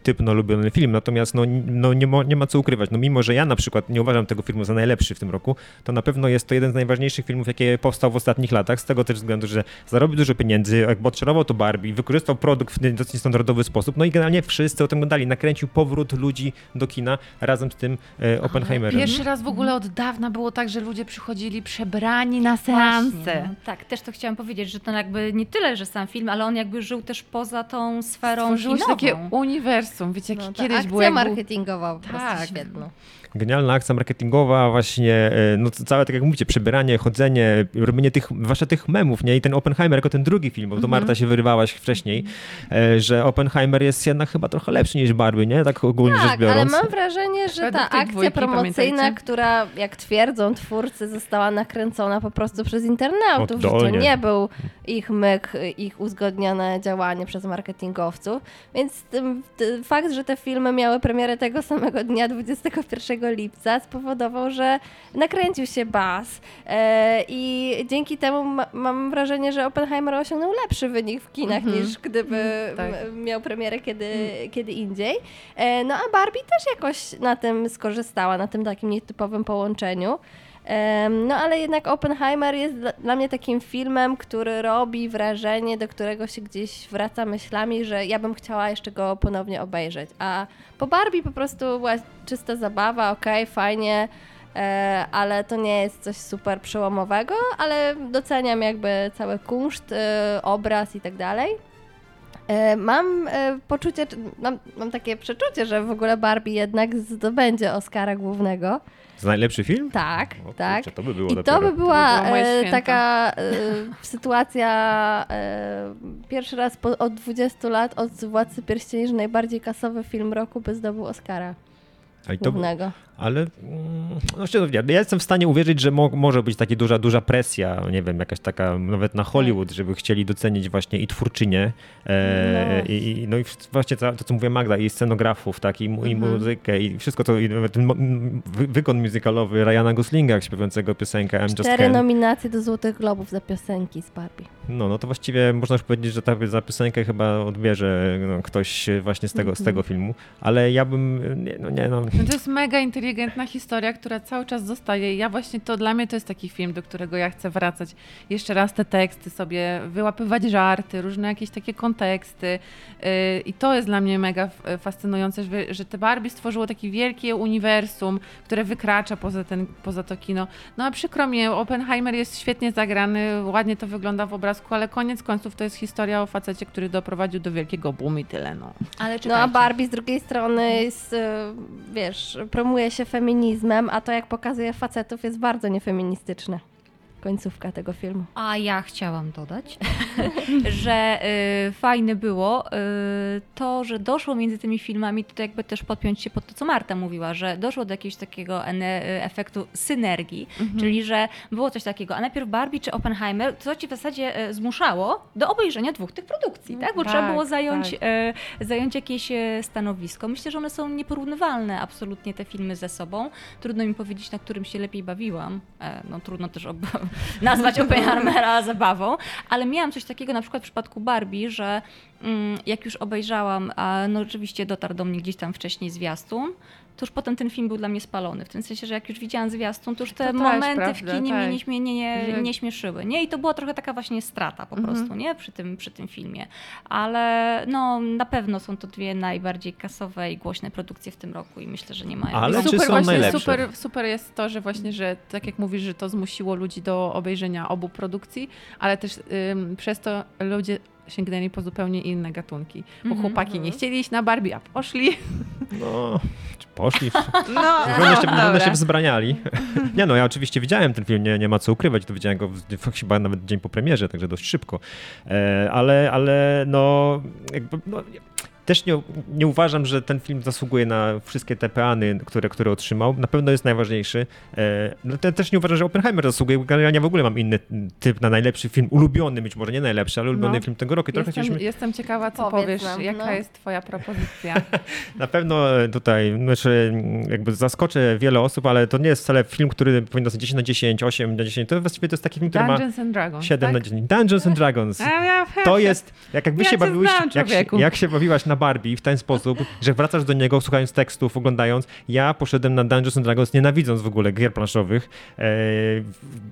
typ na ulubiony film, natomiast no, no nie, mo, nie ma co ukrywać. No mimo, że ja na przykład nie uważam tego filmu za najlepszy w tym roku, to na pewno jest to jeden z najważniejszych filmów, jakie powstał w ostatnich latach, z tego też względu, że zarobił dużo pieniędzy, jakby odczarował to Barbie, wykorzystał produkt w dosyć standardowy sposób, no i generalnie wszyscy o tym gadali. Nakręcił powrót ludzi do kina razem z tym e, Oppenheimerem. Pierwszy raz w ogóle od dawna było tak, że ludzie przychodzili przebrani na Właśnie, seanse. Tak, też to chciałam powiedzieć, że to jakby nie tyle, że sam film, ale on jakby żył też poza tą sferą Stworzyło się kinową. takie uniwersum, wiecie, jak No, kiedyś akcja było był- marketingowa po prostu Tak. świetna. Genialna akcja marketingowa, właśnie, e, no całe, tak jak mówicie, przebieranie, chodzenie, robienie tych, zwłaszcza tych memów, nie? I ten Oppenheimer jako ten drugi film, bo to Mhm. Marta się wyrywałaś wcześniej, e, że Oppenheimer jest jednak chyba trochę lepszy niż Barbie, nie? Tak ogólnie rzecz Tak, ale biorąc. mam wrażenie, że ta akcja dwójki, promocyjna, pamiętajcie? która, jak twierdzą twórcy, została nakręcona po prostu przez internautów, że to nie był ich myk, ich uzgodnione działanie przez marketingowców. Więc fakt, że te filmy miały premierę tego samego dnia, 21 lipca, spowodował, że nakręcił się baz e, i dzięki temu ma, mam wrażenie, że Oppenheimer osiągnął lepszy wynik w kinach Mhm. niż gdyby tak. m- miał premierę kiedy, kiedy indziej. E, No a Barbie też jakoś na tym skorzystała, na tym takim nietypowym połączeniu. No ale jednak Oppenheimer jest dla, mnie takim filmem, który robi wrażenie, do którego się gdzieś wraca myślami, że ja bym chciała jeszcze go ponownie obejrzeć. A po Barbie po prostu była czysta zabawa, okej, fajnie. e, ale to nie jest coś super przełomowego, ale doceniam jakby cały kunszt, e, obraz i tak dalej. E, Mam poczucie, mam, mam takie przeczucie, że w ogóle Barbie jednak zdobędzie Oscara głównego. Za najlepszy film? Tak, O, tak. kurczę, to by było I dopiero. to by była To by e, taka e, sytuacja e, pierwszy raz po, od 20 lat od Władcy Pierścieni, że najbardziej kasowy film roku by zdobył Oscara Ale to, głównego. Ale mm, no szczerze, ja ja jestem w stanie uwierzyć, że mo może być taka duża, duża presja, nie wiem, jakaś taka nawet na Hollywood, żeby chcieli docenić właśnie i twórczynię e, No. i, i, no i właśnie to, to, co mówię Magda, i scenografów, tak, i, mu- i Mhm. muzykę i wszystko to, i nawet ten wykon muzykalowy Ryana Goslinga śpiewającego piosenkę I'm Just Cztery nominacje do Złotych Globów za piosenki z Barbie. No, no to właściwie można już powiedzieć, że ta, za piosenkę chyba odbierze no, ktoś właśnie z tego, z Mhm. tego filmu, ale ja bym, nie, no nie no, No to jest mega inteligentna historia, która cały czas zostaje. I Ja właśnie to dla mnie to jest taki film, do którego ja chcę wracać. Jeszcze raz te teksty sobie, wyłapywać żarty, różne jakieś takie konteksty. Yy, I to jest dla mnie mega f- fascynujące, że, że te Barbie stworzyło takie wielkie uniwersum, które wykracza poza, ten, poza to kino. No a przykro mi, Oppenheimer jest świetnie zagrany, ładnie to wygląda w obrazku, ale koniec końców to jest historia o facecie, który doprowadził do wielkiego boomu i tyle. No. Ale No a. Barbie z drugiej strony jest, e, wiesz, promuje się feminizmem, a to jak pokazuje facetów jest bardzo niefeministyczne. Końcówka tego filmu. A ja chciałam dodać, że y, fajne było y, to, że doszło między tymi filmami, to jakby też podpiąć się pod to, co Marta mówiła, że doszło do jakiegoś takiego y, efektu synergii, czyli że było coś takiego, a najpierw Barbie czy Oppenheimer, co ci w zasadzie y, zmuszało do obejrzenia dwóch tych produkcji, tak? Bo Tak, trzeba było zająć, tak. y, zająć jakieś y, stanowisko. Myślę, że one są nieporównywalne absolutnie te filmy ze sobą. Trudno mi powiedzieć, na którym się lepiej bawiłam. E, No trudno też ob- nazwać Oppenheimera zabawą, ale miałam coś takiego na przykład w przypadku Barbie, że mm, jak już obejrzałam, a no oczywiście dotarł do mnie gdzieś tam wcześniej zwiastun, to już potem ten film był dla mnie spalony. W tym sensie, że jak już widziałam zwiastun, to już te To momenty w prawda, kinie tak. mnie nie, śmie- nie, nie, nie śmieszyły. Nie? I to była trochę taka właśnie strata po Mhm. prostu, nie? Przy tym, przy tym filmie. Ale no na pewno są to dwie najbardziej kasowe i głośne produkcje w tym roku i myślę, że nie mają. Ale I czy super są właśnie, najlepsze? Super, super jest to, że właśnie, że tak jak mówisz, że to zmusiło ludzi do obejrzenia obu produkcji, ale też ym, przez to ludzie sięgnęli po zupełnie inne gatunki. Bo Mhm. chłopaki nie chcieli iść na Barbie, a poszli. no, czy poszli, No, Wygląda się, dobra. się wzbraniali. Nie no, ja oczywiście widziałem ten film, nie, nie ma co ukrywać, to widziałem go w, w, chyba nawet dzień po premierze, także dość szybko. E, ale, ale no, jakby, no też nie, nie uważam, że ten film zasługuje na wszystkie te peany, które, które otrzymał. Na pewno jest najważniejszy. E, no, te, też nie uważam, że Oppenheimer zasługuje, generalnie w ogóle mam inny typ na najlepszy film, ulubiony, być może nie najlepszy, ale ulubiony No. film tego roku. I trochę Jestem, chcieliśmy jestem ciekawa, co Powiedz powiesz, nam, jaka no. jest twoja propozycja. Na pewno e, tutaj znaczy, jakby zaskoczę wiele osób, ale to nie jest wcale film, który powinien dostać 10 na 10, 8 na 10. To właściwie to jest taki film, który ma Dungeons and Dragons, 7 na tak? 10. Dungeons and Dragons. Ja- To jest, jak, jak wy Ja się bawiłeś, jak, jak się bawiłaś na Barbie w ten sposób, że wracasz do niego słuchając tekstów, oglądając. Ja poszedłem na Dungeons and Dragons nienawidząc w ogóle gier planszowych, e,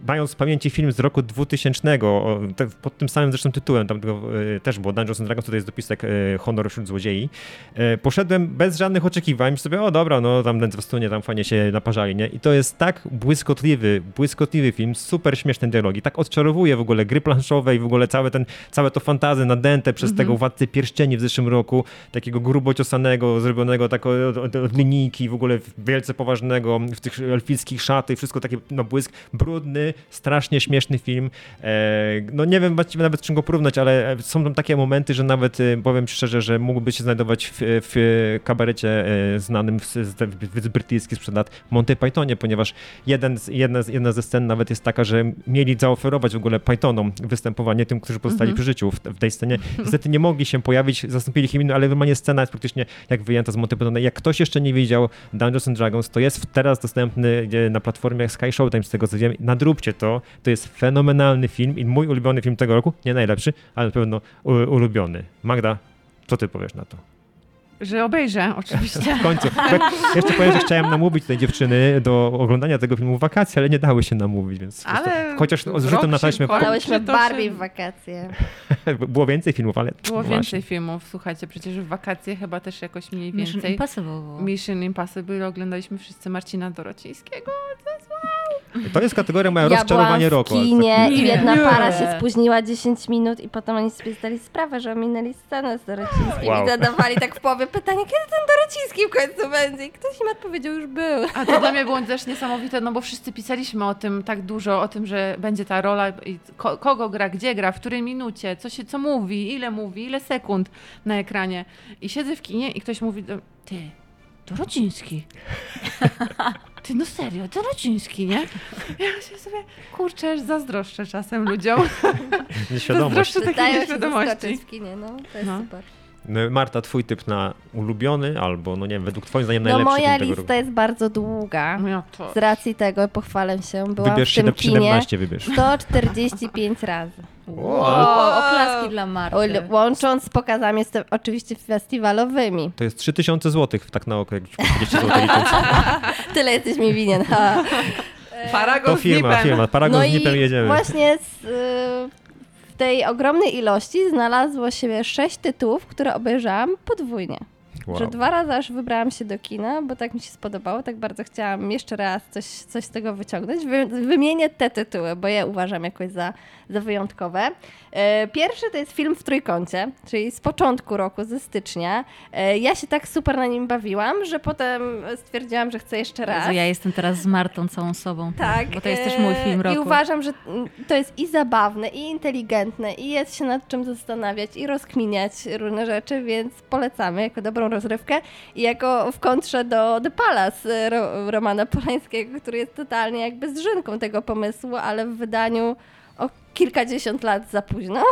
mając w pamięci film z roku 2000, o, te, pod tym samym zresztą tytułem, tam tego, e, też było Dungeons and Dragons, tutaj jest dopisek e, Honor wśród złodziei. E, poszedłem bez żadnych oczekiwań, sobie, o dobra, no tam w stunie tam fajnie się naparzali, nie? I to jest tak błyskotliwy, błyskotliwy film, super śmieszne dialogi, tak odczarowuje w ogóle gry planszowe i w ogóle całe ten, całe to fantazy nadęte przez tego Władcę Pierścieni w zeszłym roku, takiego grubo ciosanego, zrobionego tak od, od, od linijki, w ogóle wielce poważnego, w tych elfickich szaty, wszystko takie na błysk, brudny, strasznie śmieszny film. E, no nie wiem właściwie nawet czym go porównać, ale są tam takie momenty, że nawet e, powiem szczerze, że mógłby się znajdować w, w kabarecie e, znanym w, z, z brytyjski sprzed lat Monty Pythonie, ponieważ jeden z, jedna, z, jedna ze scen nawet jest taka, że mieli zaoferować w ogóle Pythonom występowanie tym, którzy pozostali przy życiu w, w tej scenie. Niestety nie mogli się pojawić, zastąpili ich innym, ale normalnie scena jest praktycznie jak wyjęta z Monty Pythona. Jak ktoś jeszcze nie widział Dungeons and Dragons, to jest teraz dostępny na platformie Sky Showtime, z tego co wiem. Nadróbcie to. To jest fenomenalny film i mój ulubiony film tego roku. Nie najlepszy, ale na pewno ulubiony. Magda, co ty powiesz na to? Że obejrzę, oczywiście. W końcu. Tak, jeszcze powiem, że chciałem namówić tej dziewczyny do oglądania tego filmu w wakacje, ale nie dały się namówić, więc po prostu- Ale chociaż z rzutem rok na taśmę. Dałyśmy Barbie się- w wakacje. było więcej filmów, ale Było właśnie. więcej filmów, słuchajcie, przecież w wakacje chyba też jakoś mniej Mission więcej. Impossible było. Mission Impossible oglądaliśmy wszyscy Marcina Dorocińskiego. To jest kategoria moja Ja byłam rozczarowanie w roku. kinie i jedna Nie. para się spóźniła 10 minut i potem oni sobie zdali sprawę, że ominęli scenę z Dorocińskim Wow. i zadawali tak w połowie pytanie, kiedy ten Dorociński w końcu będzie? I ktoś im odpowiedział, już był. A to dla mnie było też niesamowite, no bo wszyscy pisaliśmy o tym tak dużo, o tym, że będzie ta rola, i ko kogo gra, gdzie gra, w której minucie, co się, co mówi, ile mówi, ile sekund na ekranie. I siedzę w kinie i ktoś mówi, do, ty, Dorociński. Ty, no serio, Dorociński, nie? Ja się sobie, kurczę, aż zazdroszczę czasem ludziom. Nieświadomość. Zazdroszczę takiej nieświadomości. zaskoczyć w kinie, no to jest No. super. No, Marta, twój typ na ulubiony albo, no nie wiem, według twoim zdaniem No najlepszy moja film tego lista roku? jest bardzo długa. No ja to... Z racji tego pochwalę się, byłam Wybierz w tym 7, kinie 17, wybierz. 145 razy. O, O, oklaski dla Marty. Łącząc z pokazami jest oczywiście festiwalowymi. To jest 3000 zł, tak na oko, jak 40 zł. Tyle jesteś mi winien. Ha. Paragon To firma, z nipem. firma. Paragon No z nipem i jedziemy. właśnie z, y, w tej ogromnej ilości znalazło się sześć tytułów, które obejrzałam podwójnie. Wow. Że dwa razy aż wybrałam się do kina, bo tak mi się spodobało, tak bardzo chciałam jeszcze raz coś, coś z tego wyciągnąć. Wy, wymienię te tytuły, bo je uważam jakoś za, za wyjątkowe. E, Pierwszy to jest film w trójkącie, czyli z początku roku, ze stycznia. E, Ja się tak super na nim bawiłam, że potem stwierdziłam, że chcę jeszcze raz. Jezu, ja jestem teraz z Martą całą sobą. Tak. Bo to jest też mój e, film roku. I uważam, że to jest i zabawne, i inteligentne, i jest się nad czym zastanawiać, i rozkminiać różne rzeczy, więc polecamy jako dobrą rozrywkę. I jako w kontrze do The Palace Ro Romana Polańskiego, który jest totalnie jakby zżynką tego pomysłu, ale w wydaniu kilkadziesiąt lat za późno.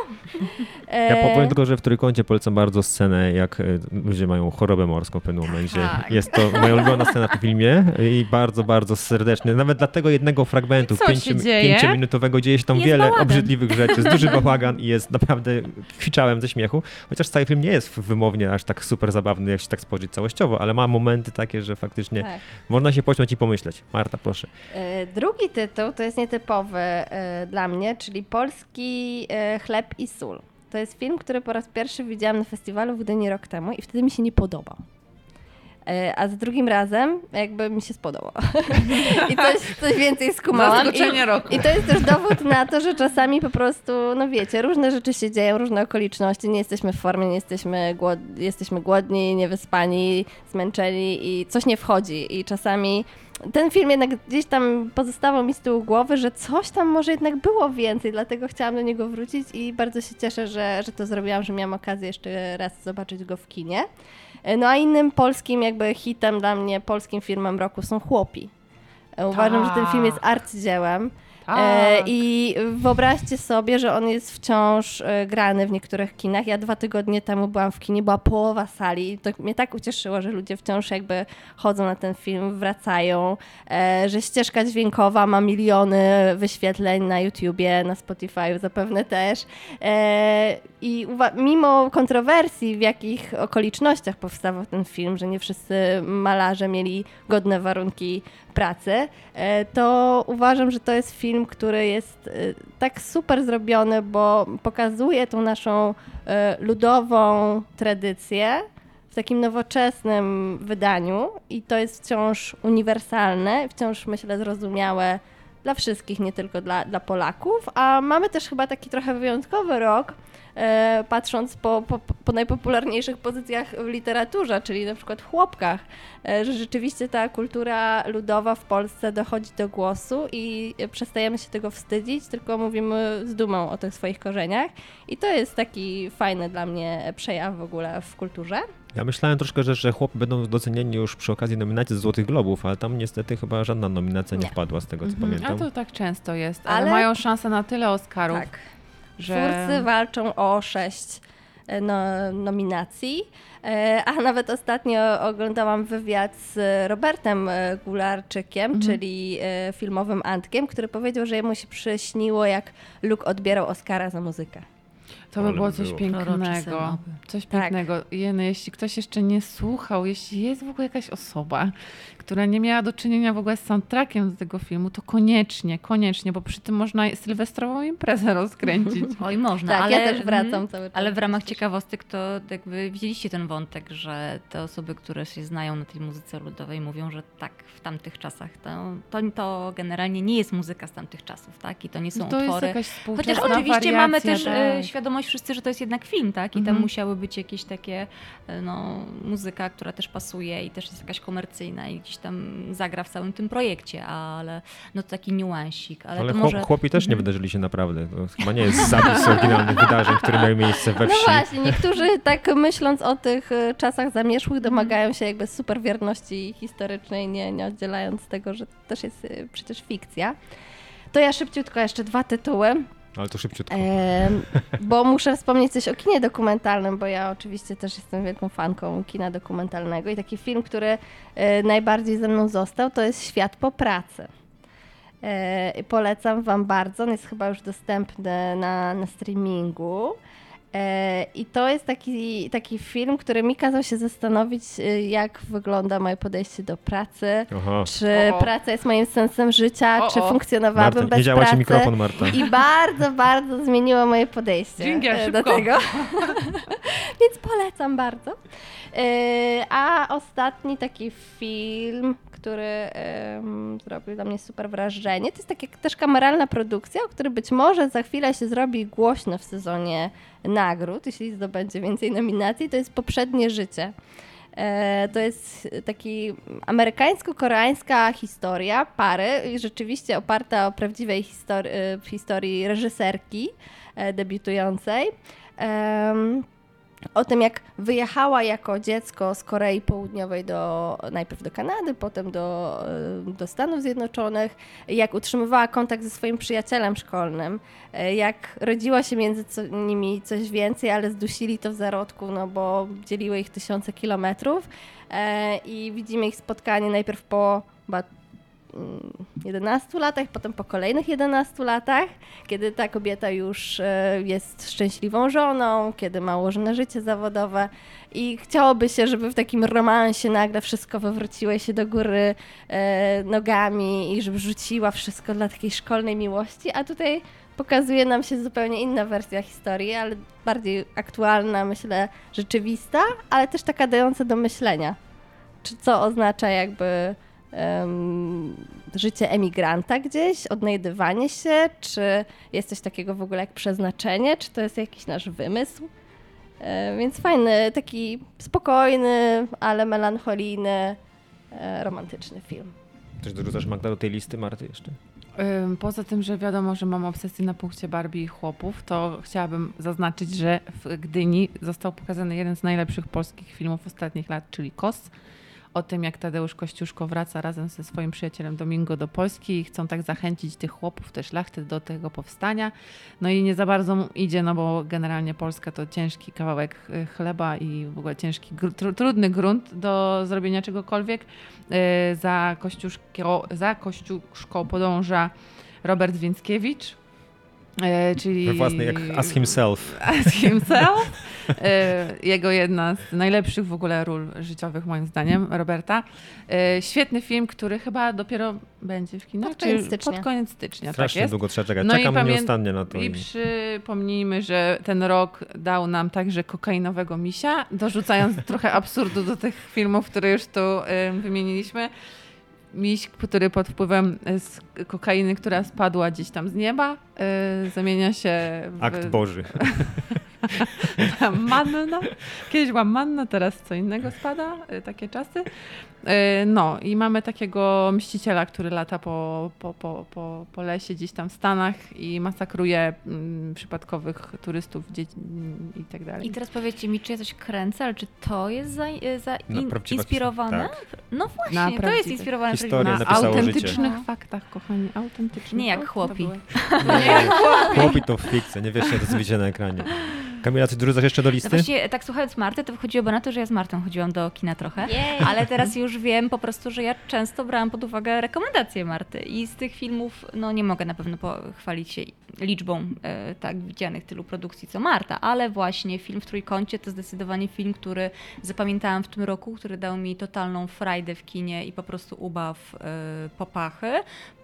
Ja E, powiem tylko, że w trójkącie polecam bardzo scenę, jak e, ludzie mają chorobę morską w pewnym momencie. Tak. Jest to moja ulubiona scena w tym filmie i bardzo, bardzo serdecznie. Nawet dla tego jednego fragmentu, I co się pięciu, dzieje? pięciominutowego, dzieje się tam Jest wiele bałagan. obrzydliwych rzeczy. Jest duży bałagan i jest naprawdę, kwiczałem ze śmiechu. Chociaż cały film nie jest wymownie aż tak super zabawny, jak się tak spojrzeć całościowo, ale ma momenty takie, że faktycznie tak. można się pośmiać i pomyśleć. Marta, proszę. E, Drugi tytuł to jest nietypowy e, dla mnie, czyli Polski e, chleb i sól. To jest film, który po raz pierwszy widziałam na festiwalu w Gdyni rok temu i wtedy mi się nie podobał. E, A za drugim razem jakby mi się spodobał. I coś, coś więcej skumałam. I, roku. I to jest też dowód na to, że czasami po prostu, no wiecie, różne rzeczy się dzieją, różne okoliczności, nie jesteśmy w formie, nie jesteśmy, głod, jesteśmy głodni, niewyspani, zmęczeni i coś nie wchodzi. I czasami ten film jednak gdzieś tam pozostawał mi z tyłu głowy, że coś tam może jednak było więcej, dlatego chciałam do niego wrócić i bardzo się cieszę, że, że to zrobiłam, że miałam okazję jeszcze raz zobaczyć go w kinie. No a innym polskim jakby hitem dla mnie, polskim filmem roku są Chłopi. Uważam, że ten film jest Tak. E, Tak. I wyobraźcie sobie, że on jest wciąż e, grany w niektórych kinach. Ja dwa tygodnie temu byłam w kinie, była połowa sali i to mnie tak ucieszyło, że ludzie wciąż jakby chodzą na ten film, wracają, e, że ścieżka dźwiękowa ma miliony wyświetleń na YouTubie, na Spotify zapewne też. E, I mimo kontrowersji, w jakich okolicznościach powstawał ten film, że nie wszyscy malarze mieli godne warunki pracy, e, to uważam, że to jest film, który jest e, tak super zrobiony, bo pokazuje tą naszą e, ludową tradycję w takim nowoczesnym wydaniu i to jest wciąż uniwersalne, wciąż myślę zrozumiałe dla wszystkich, nie tylko dla, dla Polaków, a mamy też chyba taki trochę wyjątkowy rok, patrząc po, po, po najpopularniejszych pozycjach w literaturze, czyli na przykład w chłopkach, e, że rzeczywiście ta kultura ludowa w Polsce dochodzi do głosu i e, przestajemy się tego wstydzić, tylko mówimy z dumą o tych swoich korzeniach i to jest taki fajny dla mnie przejaw w ogóle w kulturze. Ja myślałem troszkę, że, że chłopy będą docenieni już przy okazji nominacji z Złotych Globów, ale tam niestety chyba żadna nominacja nie, Nie. wpadła z tego, co Mhm. pamiętam. A to tak często jest, ale, Ale- mają szansę na tyle Oscarów, Tak. Że... Twórcy walczą o sześć e, no, nominacji, E, a nawet ostatnio oglądałam wywiad z Robertem e, Gularczykiem, Mhm. czyli filmowym Antkiem, który powiedział, że jemu się przyśniło, jak Luke odbierał Oscara za muzykę. To by było by coś pięknego. Coś Tak. pięknego. Jeny, jeśli ktoś jeszcze nie słuchał, jeśli jest w ogóle jakaś osoba, która nie miała do czynienia w ogóle z soundtrackiem do tego filmu, to koniecznie, koniecznie, bo przy tym można sylwestrową imprezę rozkręcić. Oj, można, Tak, ale, ja też wracam mm, cały czas. Ale w ramach ciekawostek to jakby widzieliście ten wątek, że te osoby, które się znają na tej muzyce ludowej mówią, że tak, w tamtych czasach to, to, to generalnie nie jest muzyka z tamtych czasów, tak? I to nie są to jest utwory. Chociaż oczywiście mamy wariacja, też e, tak. świadomość wszyscy, że to jest jednak film, tak? I tam Mhm. musiały być jakieś takie, e, no, muzyka, która też pasuje i też jest jakaś komercyjna i gdzieś tam zagra w całym tym projekcie, ale no to taki niuansik. Ale, Ale chłop- może... chłopi też nie Mhm. wydarzyli się naprawdę. To chyba nie jest zapis oryginalnych wydarzeń, które miały miejsce we No wsi. właśnie, niektórzy tak myśląc o tych y, czasach zamierzchłych domagają się jakby super wierności historycznej, nie, nie oddzielając tego, że to też jest y, przecież fikcja. To ja szybciutko jeszcze dwa tytuły, Ale to szybciutko. em, bo muszę wspomnieć coś o kinie dokumentalnym, bo ja oczywiście też jestem wielką fanką kina dokumentalnego i taki film, który y, najbardziej ze mną został, to jest Świat po pracy. E, Polecam Wam bardzo. On jest chyba już dostępny na, na streamingu. E, I to jest taki, taki film, który mi kazał się zastanowić, y, jak wygląda moje podejście do pracy. Aha. Czy O, o. praca jest moim sensem życia, O, czy funkcjonowałabym Marta, bez nie działa ci pracy. mikrofon, Marta. I bardzo, bardzo zmieniło moje podejście Dżingiel, e, do szybko. tego. Więc polecam bardzo. E, A ostatni taki film, który em, zrobił na mnie super wrażenie, to jest taka też kameralna produkcja, o której być może za chwilę się zrobi głośno w sezonie nagród, jeśli zdobędzie więcej nominacji, to jest Poprzednie Życie. E, To jest taki amerykańsko-koreańska historia pary, rzeczywiście oparta o prawdziwej histori- e, historii reżyserki e, debiutującej. O tym, jak wyjechała jako dziecko z Korei Południowej do, najpierw do Kanady, potem do, e, do Stanów Zjednoczonych, jak utrzymywała kontakt ze swoim przyjacielem szkolnym, e, jak rodziła się między co, nimi coś więcej, ale zdusili to w zarodku, no bo dzieliły ich tysiące kilometrów. E, I widzimy ich spotkanie najpierw po 11 latach, potem po kolejnych 11 latach, kiedy ta kobieta już e, jest szczęśliwą żoną, kiedy ma ułożone życie zawodowe i chciałoby się, żeby w takim romansie nagle wszystko wywróciło się do góry e, nogami i żeby rzuciła wszystko dla takiej szkolnej miłości, a tutaj pokazuje nam się zupełnie inna wersja historii, ale bardziej aktualna, myślę, rzeczywista, ale też taka dająca do myślenia. Czy co oznacza jakby em, życie emigranta gdzieś, odnajdywanie się, czy jest coś takiego w ogóle jak przeznaczenie, czy to jest jakiś nasz wymysł. E, więc fajny, taki spokojny, ale melancholijny, e, romantyczny film. Też dorzucasz Magda do tej listy, Marty, jeszcze? Poza tym, że wiadomo, że mam obsesję na punkcie Barbie i chłopów, to chciałabym zaznaczyć, że w Gdyni został pokazany jeden z najlepszych polskich filmów ostatnich lat, czyli KOS. O tym, jak Tadeusz Kościuszko wraca razem ze swoim przyjacielem Domingo do Polski i chcą tak zachęcić tych chłopów, te szlachty do tego powstania. No i nie za bardzo mu idzie, no bo generalnie Polska to ciężki kawałek y, chleba i w ogóle ciężki, gr- tru, trudny grunt do zrobienia czegokolwiek. Y, Za Kościuszko, za Kościuszko podąża Robert Więckiewicz, e, czyli... We własnej, jak As Himself. As himself. E, Jego jedna z najlepszych w ogóle ról życiowych, moim zdaniem, Roberta. E, Świetny film, który chyba dopiero będzie w kinach. Pod koniec stycznia. Pod koniec stycznia, Strasznie tak jest. długo trzeba czekać. No i Czekam pamię- nieustannie na to. I i- przypomnijmy, że ten rok dał nam także kokainowego misia, dorzucając trochę absurdu do tych filmów, które już tu wymieniliśmy. Miś, który pod wpływem y, z kokainy, która spadła gdzieś tam z nieba, y, zamienia się w Akt Boży. na manna. Kiedyś była manna, teraz co innego spada, y, takie czasy. Y, No i mamy takiego mściciela, który lata po, po, po, po, po lesie gdzieś tam w Stanach i masakruje mm, przypadkowych turystów, dzieci mm, i tak dalej. I teraz powiedzcie mi, czy ja coś kręcę, ale czy to jest za, za No, in, inspirowane? his- No Na właśnie, to jest inspirowane Historia na napisało życie. autentycznych No. faktach, kochani, autentycznych. Nie jak to chłopi. były. Nie, chłopi to fikcja, nie wiesz, co widzicie na ekranie. Kamila, ty dorzucasz jeszcze do No listy? właśnie, tak słuchając Marty, to wychodziłoby na to, że ja z Martą chodziłam do kina trochę, ale teraz już wiem po prostu, że ja często brałam pod uwagę rekomendacje Marty i z tych filmów, no nie mogę na pewno pochwalić się liczbą e, tak widzianych tylu produkcji co Marta, ale właśnie film w Trójkącie to zdecydowanie film, który zapamiętałam w tym roku, który dał mi totalną frajdę w kinie i po prostu ubaw e, popachy,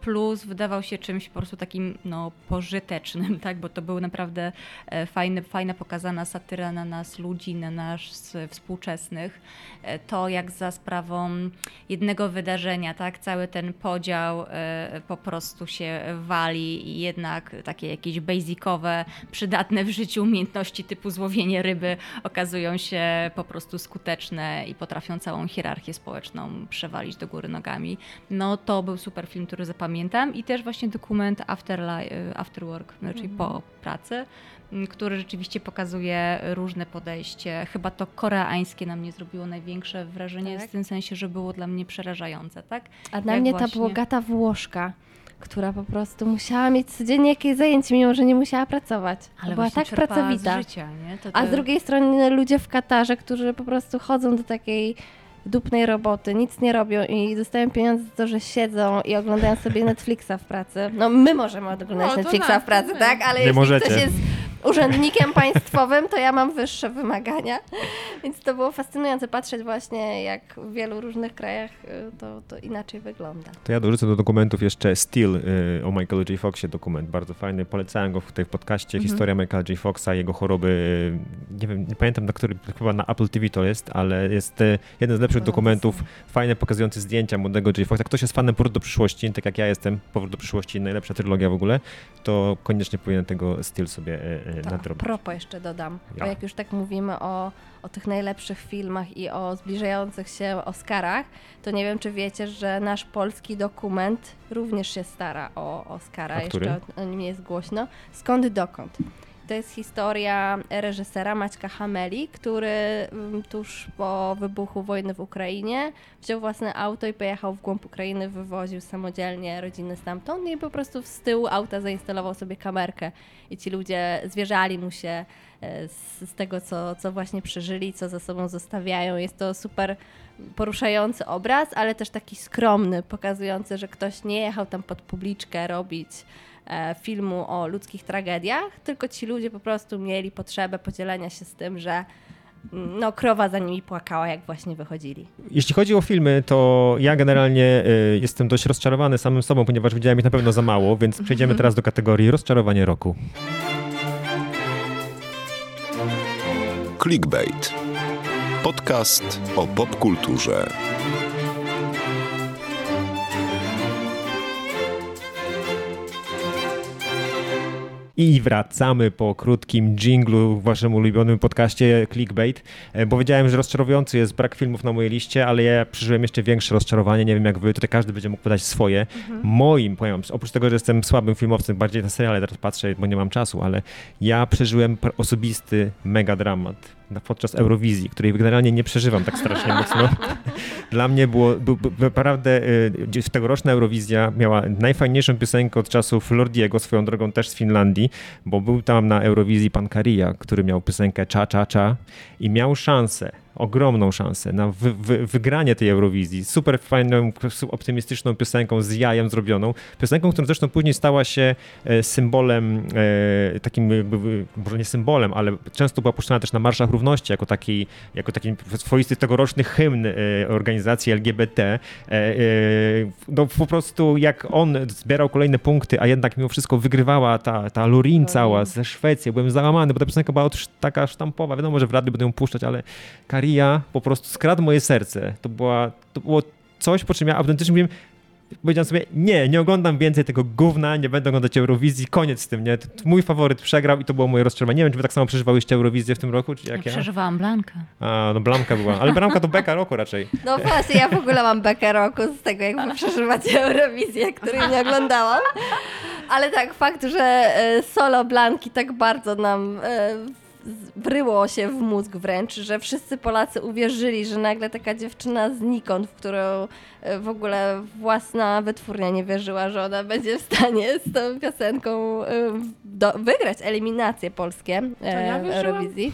plus wydawał się czymś po prostu takim no, pożytecznym, tak, bo to był naprawdę e, fajny, fajna pokazana satyra na nas ludzi, na nas współczesnych. E, To jak za sprawą jednego wydarzenia, tak, cały ten podział e, po prostu się wali i jednak takie jakieś basicowe, przydatne w życiu umiejętności typu złowienie ryby okazują się po prostu skuteczne i potrafią całą hierarchię społeczną przewalić do góry nogami. No to był super film, który zapamiętam i też właśnie dokument After, li- after Work, no, czyli po pracy, który rzeczywiście pokazuje różne podejście. Chyba to koreańskie na mnie zrobiło największe wrażenie Tak. w tym sensie, że było dla mnie przerażające, tak? A dla Jak mnie ta właśnie- bogata Włoszka, która po prostu musiała mieć codziennie jakieś zajęcie, mimo że nie musiała pracować. Ale była właśnie tak pracowita. Z życia, nie? To A to- z drugiej strony ludzie w Katarze, którzy po prostu chodzą do takiej dupnej roboty, nic nie robią i dostają pieniądze za to, że siedzą i oglądają sobie Netflixa w pracy. No my możemy oglądać No, Netflixa nas, w pracy, my. tak? Ale Nie jeśli możecie. ktoś jest urzędnikiem państwowym, to ja mam wyższe wymagania. Więc to było fascynujące patrzeć właśnie, jak w wielu różnych krajach y, to, to inaczej wygląda. To ja dorzucę do dokumentów jeszcze Steel y, o Michaelu J. Foxie, dokument bardzo fajny. Polecałem go w podcaście. Mhm. Historia Michaela J. Foxa, jego choroby. y, Nie wiem, nie pamiętam na który, chyba na Apple TV to jest, ale jest y, jeden z lepszych dokumentów, fajne, pokazujący zdjęcia młodego J. Foxa. Ktoś jest fanem Powrót do przyszłości, tak jak ja jestem, Powrót do przyszłości, najlepsza trylogia w ogóle, to koniecznie powinien tego Steel sobie y, To nadrobić. propo jeszcze dodam, Ja. bo jak już tak mówimy o, o tych najlepszych filmach i o zbliżających się Oscarach, to nie wiem, czy wiecie, że nasz polski dokument również się stara o Oscara. A który? Jeszcze o, nim nie jest głośno. Skąd dokąd? To jest historia reżysera Maćka Hameli, który mm, tuż po wybuchu wojny w Ukrainie wziął własne auto i pojechał w głąb Ukrainy, wywoził samodzielnie rodziny stamtąd i po prostu z tyłu auta zainstalował sobie kamerkę i ci ludzie zwierzali mu się e, z, z tego, co, co właśnie przeżyli, co za sobą zostawiają. Jest to super poruszający obraz, ale też taki skromny, pokazujący, że ktoś nie jechał tam pod publiczkę robić filmu o ludzkich tragediach, tylko ci ludzie po prostu mieli potrzebę podzielenia się z tym, że mm, no, krowa za nimi płakała, jak właśnie wychodzili. Jeśli chodzi o filmy, to ja generalnie y, jestem dość rozczarowany samym sobą, ponieważ widziałem ich na pewno za mało, więc przejdziemy teraz do kategorii rozczarowanie roku. Clickbait. Podcast o popkulturze. I wracamy po krótkim jinglu w waszym ulubionym podcaście Clickbait. E, Bo wiedziałem, że rozczarowujący jest brak filmów na mojej liście, ale ja przeżyłem jeszcze większe rozczarowanie. Nie wiem jak wy, tutaj każdy będzie mógł podać swoje. Moim, powiem, oprócz tego, że jestem słabym filmowcem, bardziej na seriale teraz patrzę, bo nie mam czasu, ale ja przeżyłem pr- osobisty mega dramat podczas Eurowizji, której generalnie nie przeżywam tak strasznie mocno. Dla mnie było, był, był, naprawdę y, tegoroczna Eurowizja miała najfajniejszą piosenkę od czasów Lordiego, swoją drogą też z Finlandii, bo był tam na Eurowizji pan Karia, który miał piosenkę Cza Cza Cza i miał szansę, ogromną szansę na wy, wy, wygranie tej Eurowizji. Super fajną, optymistyczną piosenką z jajem zrobioną. Piosenką, która zresztą później stała się e, symbolem, e, takim jakby, może nie symbolem, ale często była puszczana też na marszach równości jako taki, jako taki swoisty tegoroczny hymn e, organizacji LGBT. No po prostu jak on zbierał kolejne punkty, a jednak mimo wszystko wygrywała ta, ta Lorin cała ze Szwecji. Byłem załamany, bo ta piosenka była taka sztampowa. Wiadomo, że w radiu będą ją puszczać, ale Karia po prostu skradł moje serce. To, była, to było coś, po czym ja autentycznie mówiłem, powiedziałem sobie, nie, nie oglądam więcej tego gówna, nie będę oglądać Eurowizji, koniec z tym, nie? Mój faworyt przegrał i to było moje rozczarowanie. Nie wiem, czy wy tak samo przeżywałyście Eurowizję w tym roku, czy Ja jak ja? przeżywałam Blankę. A, no Blamka była, ale Blamka to beka roku raczej. No właśnie, ja w ogóle mam bekę roku z tego, jak wy przeżywacie Eurowizję, której nie oglądałam. Ale tak, fakt, że e, solo Blanki tak bardzo nam e, wryło się w mózg wręcz, że wszyscy Polacy uwierzyli, że nagle taka dziewczyna znikąd, w którą e, w ogóle własna wytwórnia nie wierzyła, że ona będzie w stanie z tą piosenką e, do, wygrać eliminacje polskie e, ja? Eurowizji.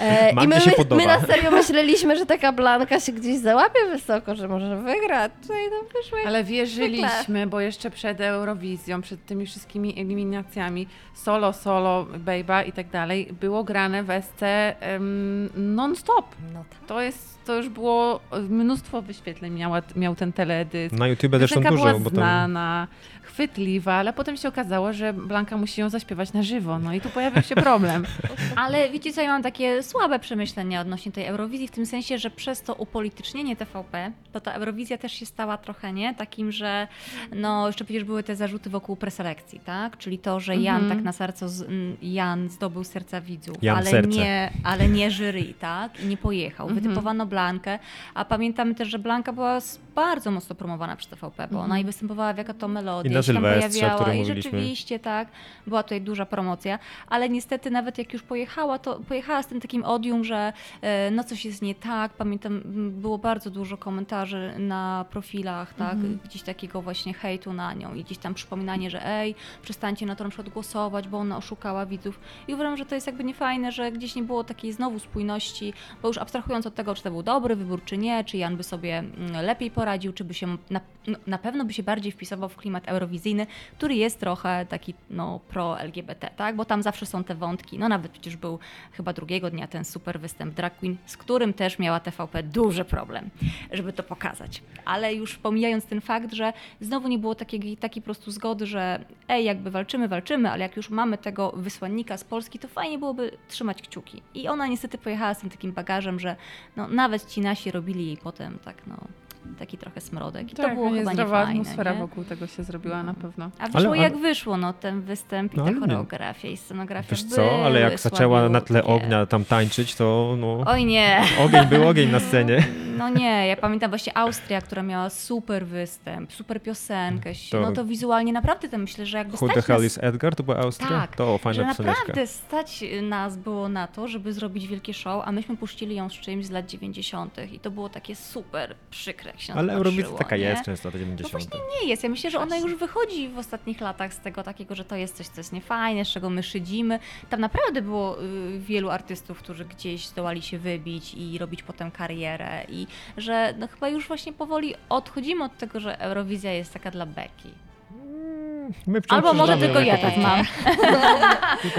E, I my, się my, podoba. my na serio myśleliśmy, że taka Blanka się gdzieś załapie wysoko, że może wygrać. Czyli no wyszło Ale wierzyliśmy, bo jeszcze przed Eurowizją, przed tymi wszystkimi eliminacjami, solo, solo, bejba i tak dalej, było grane w SC em, non-stop. No tak. To jest, to już było mnóstwo wyświetleń miała, miał ten teledysk. Na YouTube zresztą dużo, była bo tam znana, chwytliwa, ale potem się okazało, że Blanka musi ją zaśpiewać na żywo. No i tu pojawił się problem. Ale wiecie co, ja mam takie słabe przemyślenia odnośnie tej Eurowizji, w tym sensie, że przez to upolitycznienie TVP, to ta Eurowizja też się stała trochę, nie? Takim, że no jeszcze przecież były te zarzuty wokół preselekcji, tak? Czyli to, że Jan Mhm. tak na m, Jan zdobył serca widzów, Jan ale, serce. nie, ale nie jury, tak? I nie pojechał. Mhm. Wytypowano Blankę, a pamiętamy też, że Blanka była bardzo mocno promowana przez TVP, bo ona i występowała w Jaka to Melodia, I na się tam Sylwestrze, o pojawiała którym i mówiliśmy. rzeczywiście tak, była tutaj duża promocja, ale niestety nawet jak już pojechała, to pojechała z tym takim odium, że e, no coś jest nie tak. Pamiętam, m, było bardzo dużo komentarzy na profilach, tak, Mhm. gdzieś takiego właśnie hejtu na nią i gdzieś tam przypominanie, że ej, przestańcie na to na przykład głosować, bo ona oszukała widzów. I uważam, że to jest jakby niefajne, że gdzieś nie było takiej znowu spójności, bo już abstrahując od tego, czy to był dobry wybór, czy nie, czy Jan by sobie mm, lepiej poradził, czy by się na, no, na pewno by się bardziej wpisował w klimat eurowizyjny, który jest trochę taki no, pro-LGBT, tak? Bo tam zawsze są te wątki. No nawet przecież był chyba drugiego dnia ten super występ drag queen, z którym też miała TVP duży problem, żeby to pokazać. Ale już pomijając ten fakt, że znowu nie było takiej, takiej prostu zgody, że ej, jakby walczymy, walczymy, ale jak już mamy tego wysłannika z Polski, to fajnie byłoby trzymać kciuki. I ona niestety pojechała z tym takim bagażem, że no, nawet ci nasi robili jej potem tak, no, taki trochę smrodek. I to było chyba niezdrowa niefajne. atmosfera nie? wokół tego się zrobiła na pewno. A wyszło Ale- jak ale- wyszło, no ten występ i No, ta choreografia i scenografia Wiesz co, ale jak zaczęła na tle słabiutkie. ognia tam tańczyć, to no... Oj nie. Ogień był ogień na scenie. No nie, ja pamiętam właśnie Austria, która miała super występ, super piosenkę. To- No to wizualnie naprawdę to myślę, że jakby Who the stać hell nas... is Edgar? To była Austria? Tak, to fajna że pioseneczka. naprawdę stać nas było na to, żeby zrobić wielkie show, a myśmy puścili ją z czymś z lat 90. i to było takie super przykre, jak się Ale to Eurowizja taka nie? jest często, No 90. właśnie nie jest. Ja myślę, że ona już wychodzi w ostatnich latach z tego takiego, że to jest coś, co jest niefajne, z czego my szydzimy. Tam naprawdę było y, wielu artystów, którzy gdzieś zdołali się wybić i robić potem karierę i że no, chyba już właśnie powoli odchodzimy od tego, że Eurowizja jest taka dla beki. My wciąż Albo może tylko ja tak mam.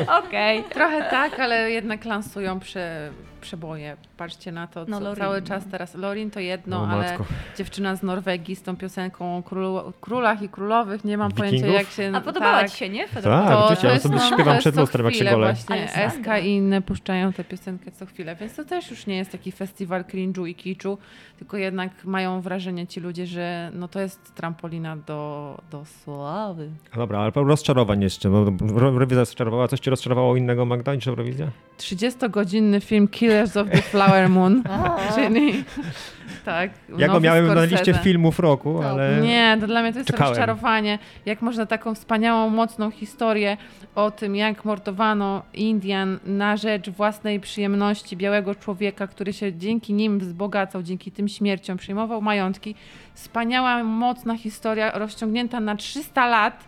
Okej. Trochę tak, ale jednak lansują prze, przeboje. Patrzcie na to, co No, Lorin. cały czas teraz. Lorin to jedno, O, ale matko. dziewczyna z Norwegii z tą piosenką o królu, królach i królowych, nie mam Wikingów? pojęcia jak się... A podobała tak. Ci się, nie? Tak, To, oczywiście, to ja jest, sobie no, śpiewam przed co lustrem, jak się chwilę golę. Właśnie. SK i inne puszczają tę piosenkę co chwilę, więc to też już nie jest taki festiwal cringe'u i kiczu, tylko jednak mają wrażenie ci ludzie, że no to jest trampolina do, do sławy. Dobra, ale rozczarowań jeszcze, bo Eurowizja rozczarowała. Coś cię rozczarowało innego Magda niż Eurowizja? 30-godzinny film Killers of the Flower Moon, czyli tak. Ja go miałem na liście filmów roku, ale... Nie, to dla mnie to jest Czekałem. rozczarowanie. Jak można taką wspaniałą, mocną historię o tym, jak mordowano Indian na rzecz własnej przyjemności białego człowieka, który się dzięki nim wzbogacał, dzięki tym śmierciom przejmował majątki. Wspaniała, mocna historia, rozciągnięta na 300 lat.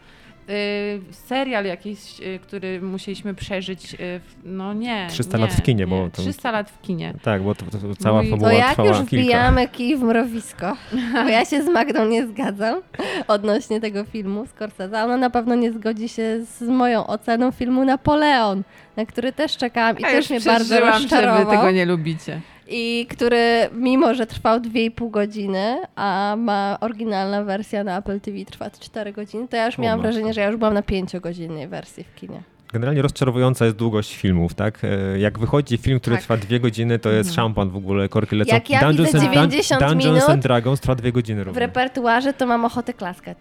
Yy, serial jakiś, yy, który musieliśmy przeżyć. W- no nie. 300 nie, lat w kinie, nie. bo to- 300 lat w kinie. Tak, bo to, to, to cała No i- fabuła To jak trwała już kilka. wbijamy kij w mrowisko, bo ja się z Magdą nie zgadzam odnośnie tego filmu Scorsese. Ona na pewno nie zgodzi się z moją oceną filmu Napoleon, na który też czekałam i Ja też już mnie bardzo przeżyłam, że rozczarował. wy tego nie lubicie. I który mimo, że trwał 2,5 godziny, a ma oryginalna wersja na Apple TV trwa 4 godziny, to ja już miałam wrażenie, że ja już byłam na 5-godzinnej wersji w kinie. Generalnie rozczarowująca jest długość filmów, tak? E, Jak wychodzi film, który Tak. trwa dwie godziny, to jest Mhm. szampan w ogóle, korki lecą. Jak ja widzę and, 90 Dungeons minut and Dragons trwa dwie godziny W równo. repertuarze to mam ochotę klaskać.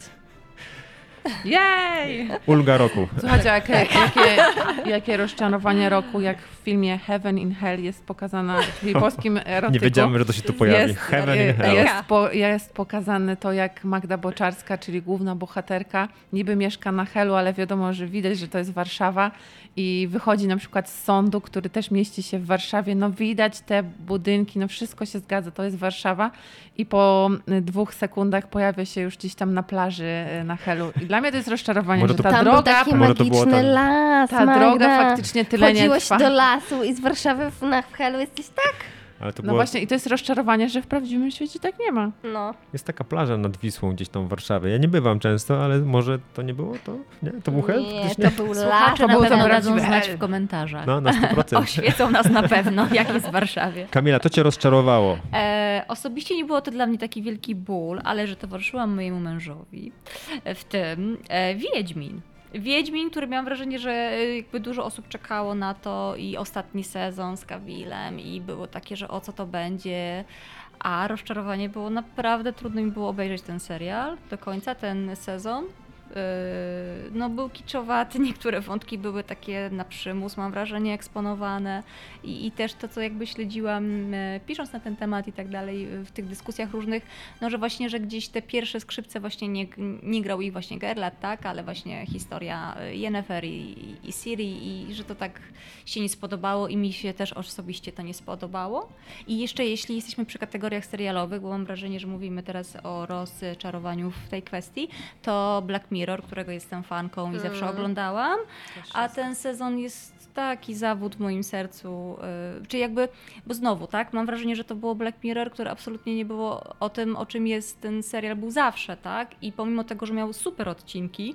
Jej! Ulga roku. Słuchajcie, jakie, jakie, jakie rozczarowanie roku, jak w filmie Heaven in Hell jest pokazana, czyli polskim erotyku. Nie wiedziałem, że to się tu pojawi. Jest, Heaven in hell. Jest, po, jest pokazane to, jak Magda Boczarska, czyli główna bohaterka, niby mieszka na Helu, ale wiadomo, że widać, że to jest Warszawa i wychodzi na przykład z sądu, który też mieści się w Warszawie. No widać te budynki, no wszystko się zgadza, to jest Warszawa i po y, dwóch sekundach pojawia się już gdzieś tam na plaży y, na Helu. I dla mnie to jest rozczarowanie, Może że to- ta Tam był droga... taki Może to było magiczny tam- las, Ta Magda. droga faktycznie tyle nie Chodziłeś trwa. do lasu i z Warszawy w, na w Helu jesteś tak? Ale to No było, właśnie, i to jest rozczarowanie, że w prawdziwym świecie tak nie ma. No. jest taka plaża nad Wisłą gdzieś tam w Warszawie. Ja nie bywam często, ale może to nie było to? Nie? To był hel? Nie, Faktycznie? to był. Słuchacze to na był pewno dadzą znać w komentarzach. No, na 100%. Oświecą nas na pewno, jak jest w Warszawie. Kamila, to cię rozczarowało. E, osobiście nie było to dla mnie taki wielki ból, ale że towarzyszyłam mojemu mężowi w tym e, Wiedźmin. Wiedźmin, który miałam wrażenie, że e, jakby dużo osób czekało na to i ostatni sezon z Kawilem i było takie, że o co to będzie, a rozczarowanie było naprawdę trudno mi było obejrzeć ten serial do końca, ten sezon. Yy, No był kiczowaty, niektóre wątki były takie na przymus, mam wrażenie, eksponowane i, i też to, co jakby śledziłam e, pisząc na ten temat i tak dalej e, w tych dyskusjach różnych, no że właśnie, że gdzieś te pierwsze skrzypce właśnie nie, nie grał ich właśnie Gerlat, tak, ale właśnie historia Yennefer i, i Ciri i że to tak się nie spodobało i mi się też osobiście to nie spodobało. I jeszcze jeśli jesteśmy przy kategoriach serialowych, bo mam wrażenie, że mówimy teraz o rozczarowaniu w tej kwestii, to Black Mirror, którego jestem fanką i zawsze Mm. oglądałam, a ten sezon jest taki zawód w moim sercu, yy, czy jakby, bo znowu, tak, mam wrażenie, że to było Black Mirror, które absolutnie nie było o tym, o czym jest ten serial, był zawsze, tak, i pomimo tego, że miał super odcinki,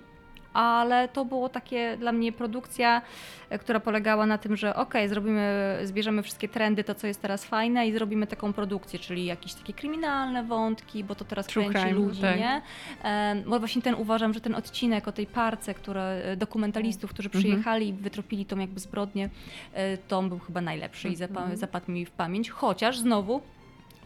ale to było takie dla mnie produkcja, e, która polegała na tym, że okej, zrobimy, zbierzemy wszystkie trendy, to co jest teraz fajne i zrobimy taką produkcję, czyli jakieś takie kryminalne wątki, bo to teraz True kręci crime, ludzi, tak. nie? Bo właśnie ten uważam, że ten odcinek o tej parce, które, dokumentalistów, którzy Mhm. przyjechali i wytropili tą jakby zbrodnię, e, to był chyba najlepszy i zapa- Mhm. zapadł mi w pamięć, chociaż znowu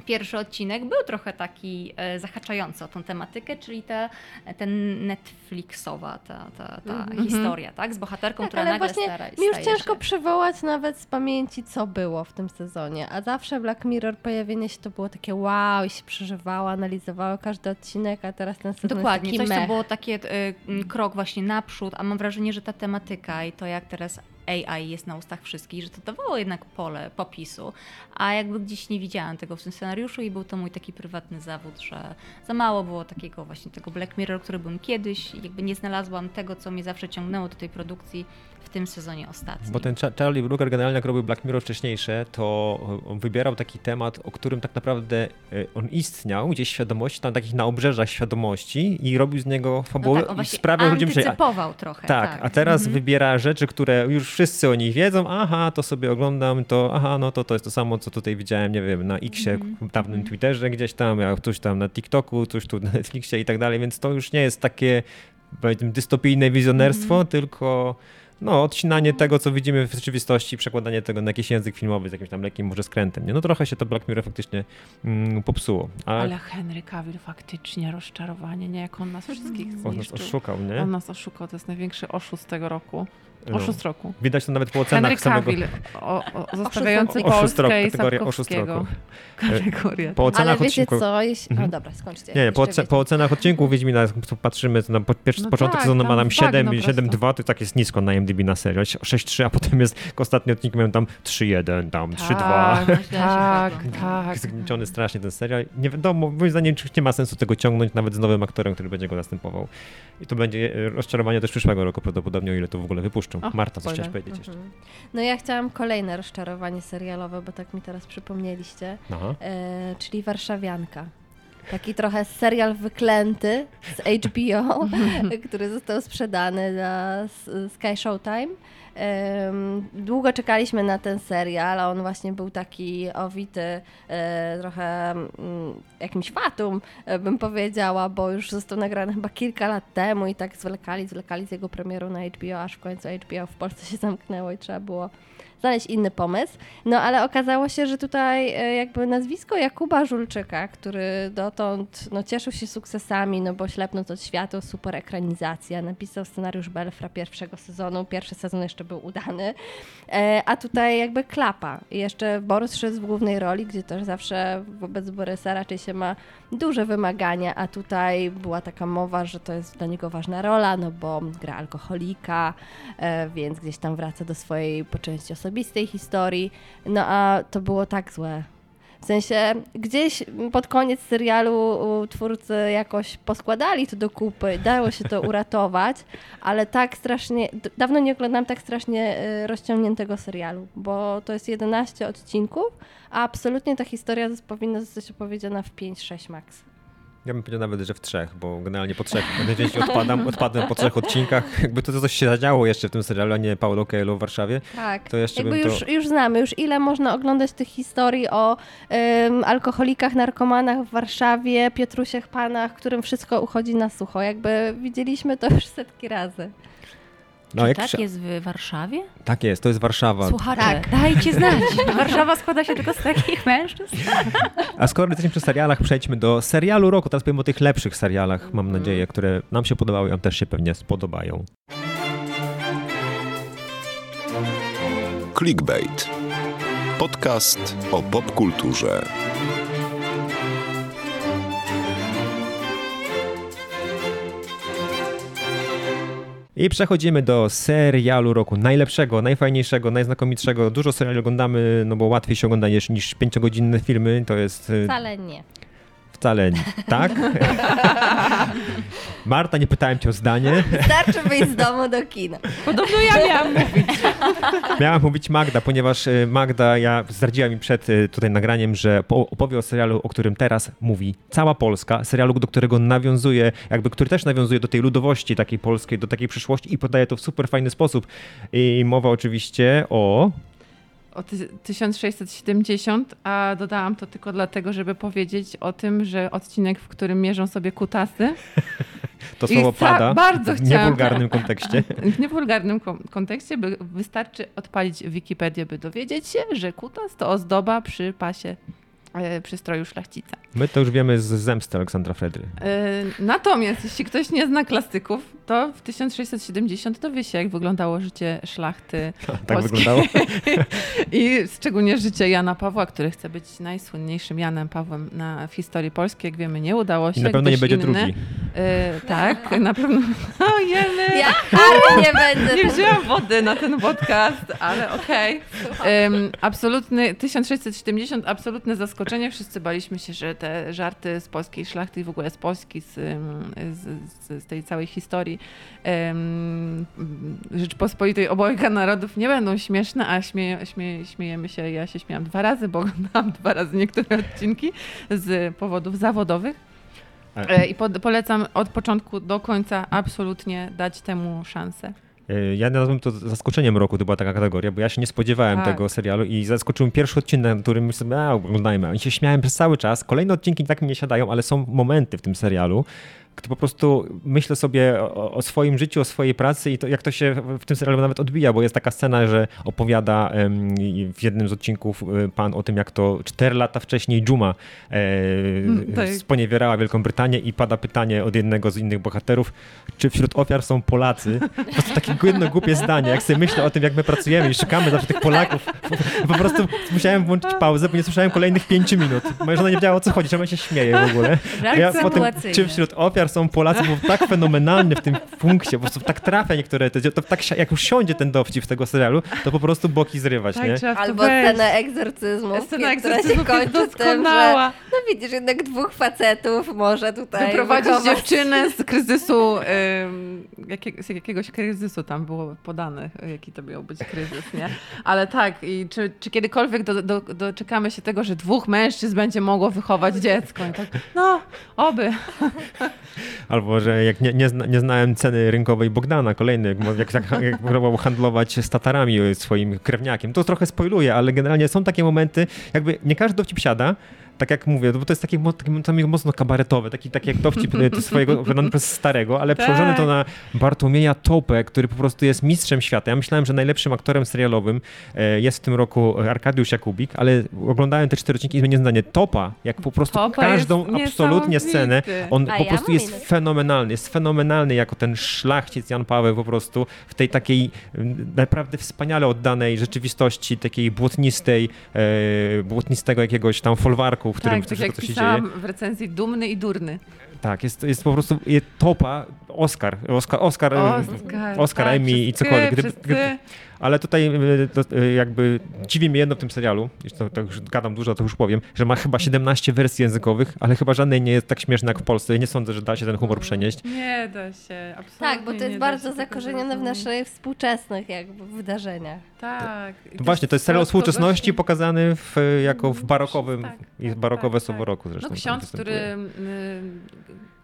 pierwszy odcinek był trochę taki e, zahaczający o tą tematykę, czyli ta, ten Netflixowa ta, ta, ta Mhm. historia, tak? Z bohaterką, Tak, która ale nagle właśnie stara, Mi już ciężko się. przywołać nawet z pamięci, co było w tym sezonie. A zawsze Black Mirror pojawienie się to było takie wow i się przeżywało, analizowało każdy odcinek, a teraz ten sezon Dokładnie, jest coś taki co mech. było takie m, krok właśnie naprzód, a mam wrażenie, że ta tematyka i to jak teraz AI jest na ustach wszystkich, że to dawało jednak pole popisu, a jakby gdzieś nie widziałam tego w tym scenariuszu i był to mój taki prywatny zawód, że za mało było takiego właśnie tego Black Mirror, który byłem kiedyś jakby nie znalazłam tego, co mnie zawsze ciągnęło do tej produkcji tym sezonie ostatnim. Bo ten Cha- Charlie Brooker generalnie jak robił Black Mirror wcześniejsze, to on wybierał taki temat, o którym tak naprawdę e, on istniał gdzieś w świadomości, tam takich na obrzeżach świadomości i robił z niego fabułę no tak, i sprawiał ludziom się... antycypował trochę. Tak, a teraz Mhm. wybiera rzeczy, które już wszyscy o nich wiedzą. Aha, to sobie oglądam, to aha, no to to jest to samo, co tutaj widziałem, nie wiem, na Xie, Mhm, dawnym mhm. Twitterze gdzieś tam, coś tam na TikToku, coś tu na Netflixie i tak dalej, więc to już nie jest takie powiedzmy dystopijne wizjonerstwo, Mhm. tylko no, odcinanie tego, co widzimy w rzeczywistości, przekładanie tego na jakiś język filmowy z jakimś tam lekkim może skrętem. Nie? No trochę się to Black Mirror faktycznie mm, popsuło. A Ale Henry Cavill faktycznie rozczarowanie, nie jak on nas wszystkich on nas zniszczył. oszukał, nie? On nas oszukał, to jest największy oszust tego roku. No. Oszust roku. Widać to nawet po ocenach Henry samego... O, o, zostawiający Oszust roku, Polskę kategoria oszust roku. Kategoria. Po ocenach Ale wiecie odcinków... co? Jeśli... Mhm. O dobra, skończcie. Nie, nie, po, oce- po ocenach odcinków Wiedźmina jak patrzymy, to na po, pierwszy No początek tak, sezonu ma tam nam 7, bagno 7,2, to tak jest nisko na IMDb na serial, 6,3, a potem jest ostatni odcinek mają tam 3,1, tam 3,2. Tak, No, tak, tak. Zgnieciony strasznie ten serial. Nie wiadomo, moim zdaniem czy nie ma sensu tego ciągnąć nawet z nowym aktorem, który będzie go następował. I to będzie e, rozczarowanie też przyszłego roku prawdopodobnie, o ile to w ogóle wypuszczą. Och, Marta, coś chciałaś powiedzieć jeszcze? Mhm. No ja chciałam kolejne rozczarowanie serialowe, bo tak mi teraz przypomnieliście, e, czyli Warszawianka. Taki trochę serial wyklęty z HBO, który został sprzedany na S- Sky Showtime. Długo czekaliśmy na ten serial, a on właśnie był taki owity e, trochę mm, jakimś fatum, e, bym powiedziała, bo już został nagrany chyba kilka lat temu i tak zwlekali, zwlekali z jego premierą na HBO, aż w końcu HBO w Polsce się zamknęło i trzeba było znaleźć inny pomysł. No ale okazało się, że tutaj e, jakby nazwisko Jakuba Żulczyka, który dotąd no, cieszył się sukcesami, no bo Ślepnąc od światła, super ekranizacja, napisał scenariusz Belfra pierwszego sezonu, pierwszy sezon jeszcze był udany, e, a tutaj jakby klapa. Jeszcze Borys Szyc w głównej roli, gdzie też zawsze wobec Borysa raczej się ma duże wymagania, a tutaj była taka mowa, że to jest dla niego ważna rola, no bo gra alkoholika, e, więc gdzieś tam wraca do swojej po części osobistej historii. No a to było tak złe. W sensie gdzieś pod koniec serialu twórcy jakoś poskładali to do kupy, dało się to uratować, ale tak strasznie, dawno nie oglądałam tak strasznie e, rozciągniętego serialu, bo to jest 11 odcinków, a absolutnie ta historia powinna zostać opowiedziana w 5-6 maks. Ja bym powiedział nawet, że w trzech, bo generalnie po trzech, jeśli odpadam, odpadłem po trzech odcinkach, jakby to coś się zadziało jeszcze w tym serialu, a nie Paulo Coelho w Warszawie. Tak, to jeszcze jakby bym już, to... już znamy, już ile można oglądać tych historii o um, alkoholikach, narkomanach w Warszawie, Piotrusiach Panach, którym wszystko uchodzi na sucho. Jakby widzieliśmy to już setki razy. No, Czy tak jest w Warszawie? Tak jest, to jest Warszawa. Słuchacze, tak. dajcie znać. Warszawa składa się tylko z takich mężczyzn. A skoro jesteśmy przy serialach, przejdźmy do serialu roku. Teraz powiem o tych lepszych serialach, mam nadzieję, które nam się podobały i wam też się pewnie spodobają. Clickbait. Podcast o popkulturze. I przechodzimy do serialu roku. Najlepszego, najfajniejszego, najznakomitszego. Dużo seriali oglądamy, no bo łatwiej się ogląda niż, niż pięciogodzinne filmy. To jest... Y, Wcale nie. Wcale nie. Tak? Marta, nie pytałem cię o zdanie. Wystarczy wyjść z domu do kina. Podobno ja miałam mówić. Miałam mówić Magda, ponieważ y, Magda, ja zdradziła mi przed y, tutaj nagraniem, że opowie o serialu, o którym teraz mówi cała Polska, serialu, do którego nawiązuje, jakby, który też nawiązuje do tej ludowości takiej polskiej, do takiej przyszłości i podaje to w super fajny sposób. I mowa oczywiście o o 1670, a dodałam to tylko dlatego, żeby powiedzieć o tym, że odcinek, w którym mierzą sobie kutasy. To słowo pada bardzo w niewulgarnym kontekście. W niewulgarnym kontekście by wystarczy odpalić Wikipedię, by dowiedzieć się, że kutas to ozdoba przy pasie E, przystroju szlachcica. My to już wiemy z zemsty Aleksandra Fredry. E, natomiast jeśli ktoś nie zna klasyków, to w 1670 dowie się, jak wyglądało życie szlachty Tak wyglądało? I szczególnie życie Jana Pawła, który chce być najsłynniejszym Janem Pawłem na, w historii polskiej. Jak wiemy, nie udało się. I na pewno nie będzie inny. drugi. E, tak, na pewno. O, jeny. Ja nie będę. Nie wzięłam wody na ten podcast, ale okej. Okay. Um, absolutny, 1670, absolutne zaskoczenie zaskoczenie. Wszyscy baliśmy się, że te żarty z polskiej szlachty i w ogóle z Polski, z, z, z tej całej historii um, Rzeczpospolitej obojga narodów nie będą śmieszne, a śmieje, śmieje, śmiejemy się. Ja się śmiałam dwa razy, bo oglądałam dwa razy niektóre odcinki z powodów zawodowych. E, I po, polecam od początku do końca absolutnie dać temu szansę. E, ja nazwałem to zaskoczeniem roku, to była taka kategoria, bo ja się nie spodziewałem tak. tego serialu i zaskoczył pierwszy odcinek, na którym sobie, a oglądajmy. I się śmiałem przez cały czas. Kolejne odcinki tak mi nie siadają, ale są momenty w tym serialu, po prostu myślę sobie o, o, swoim życiu, o swojej pracy i to, jak to się w tym serialu nawet odbija, bo jest taka scena, że opowiada w jednym z odcinków e, pan o tym, jak to 4 lata wcześniej Juma e, mm, tak. sponiewierała Wielką Brytanię i pada pytanie od jednego z innych bohaterów, czy wśród ofiar są Polacy. Po prostu takie jedno głupie zdanie, jak sobie myślę o tym, jak my pracujemy i szukamy zawsze tych Polaków. Po prostu musiałem włączyć pauzę, bo nie słyszałem kolejnych pięciu minut. Moja żona nie wiedziała o co chodzi, czemu się śmieje w ogóle. Ja potem, czy wśród ofiar są Polacy, bo tak fenomenalny w tym punkcie, po prostu tak trafia niektóre, te, to tak jak już siądzie ten dowcip z tego serialu, to po prostu boki zrywać, tak, nie? Albo scenę egzorcyzmu, scena egzorcyzmu która się kończy tym, że no widzisz, jednak dwóch facetów może tutaj Wyprowadzić wychować. dziewczynę z kryzysu, jakiego, z jakiegoś kryzysu tam było podane, jaki to miał być kryzys, nie? Ale tak, i czy, czy kiedykolwiek do, do, doczekamy się tego, że dwóch mężczyzn będzie mogło wychować dziecko? I tak, no, oby. Albo, że jak nie, nie, zna, nie znałem ceny rynkowej Bogdana, kolejny, jak, jak, jak próbował handlować z Tatarami swoim krewniakiem. To trochę spoiluje, ale generalnie są takie momenty, jakby nie każdy dowcip siada, tak jak mówię, bo to jest takie, takie, mocno kabaretowe, taki, taki jak dowcip e, swojego, wydany przez starego, ale Tak. przełożony to na Bartłomieja Topę, który po prostu jest mistrzem świata. Ja myślałem, że najlepszym aktorem serialowym e, jest w tym roku Arkadiusz Jakubik, ale oglądałem te cztery odcinki i zmienię zdanie. Topa, jak po prostu Topa każdą absolutnie scenę, on A po ja prostu jest fenomenalny, jest fenomenalny jako ten szlachcic Jan Paweł po prostu w tej takiej naprawdę wspaniale oddanej rzeczywistości, takiej błotnistej, e, błotnistego jakiegoś tam folwarku, w którym tak, tak jak to się dzieje. w recenzji, dumny i durny. Tak, jest, jest po prostu topa, Oscar, Oscar, Oscar, Oscar, Oscar tak, Emmy i cokolwiek. Gdyby, gdyby. Ale tutaj e, to, e, jakby dziwi mnie jedno w tym serialu, to, to już gadam dużo, to już powiem, że ma chyba 17 wersji językowych, ale chyba żadnej nie jest tak śmieszna jak w Polsce. Ja nie sądzę, że da się ten humor przenieść. Nie da się, absolutnie Tak, bo to jest bardzo zakorzenione w naszych współczesnych jakby wydarzeniach. Tak. I To właśnie, to jest serial współczesności pokazany w, jako w barokowym, Tak, jest tak, barokowe tak, słowo tak. roku zresztą. No ksiądz, który, y,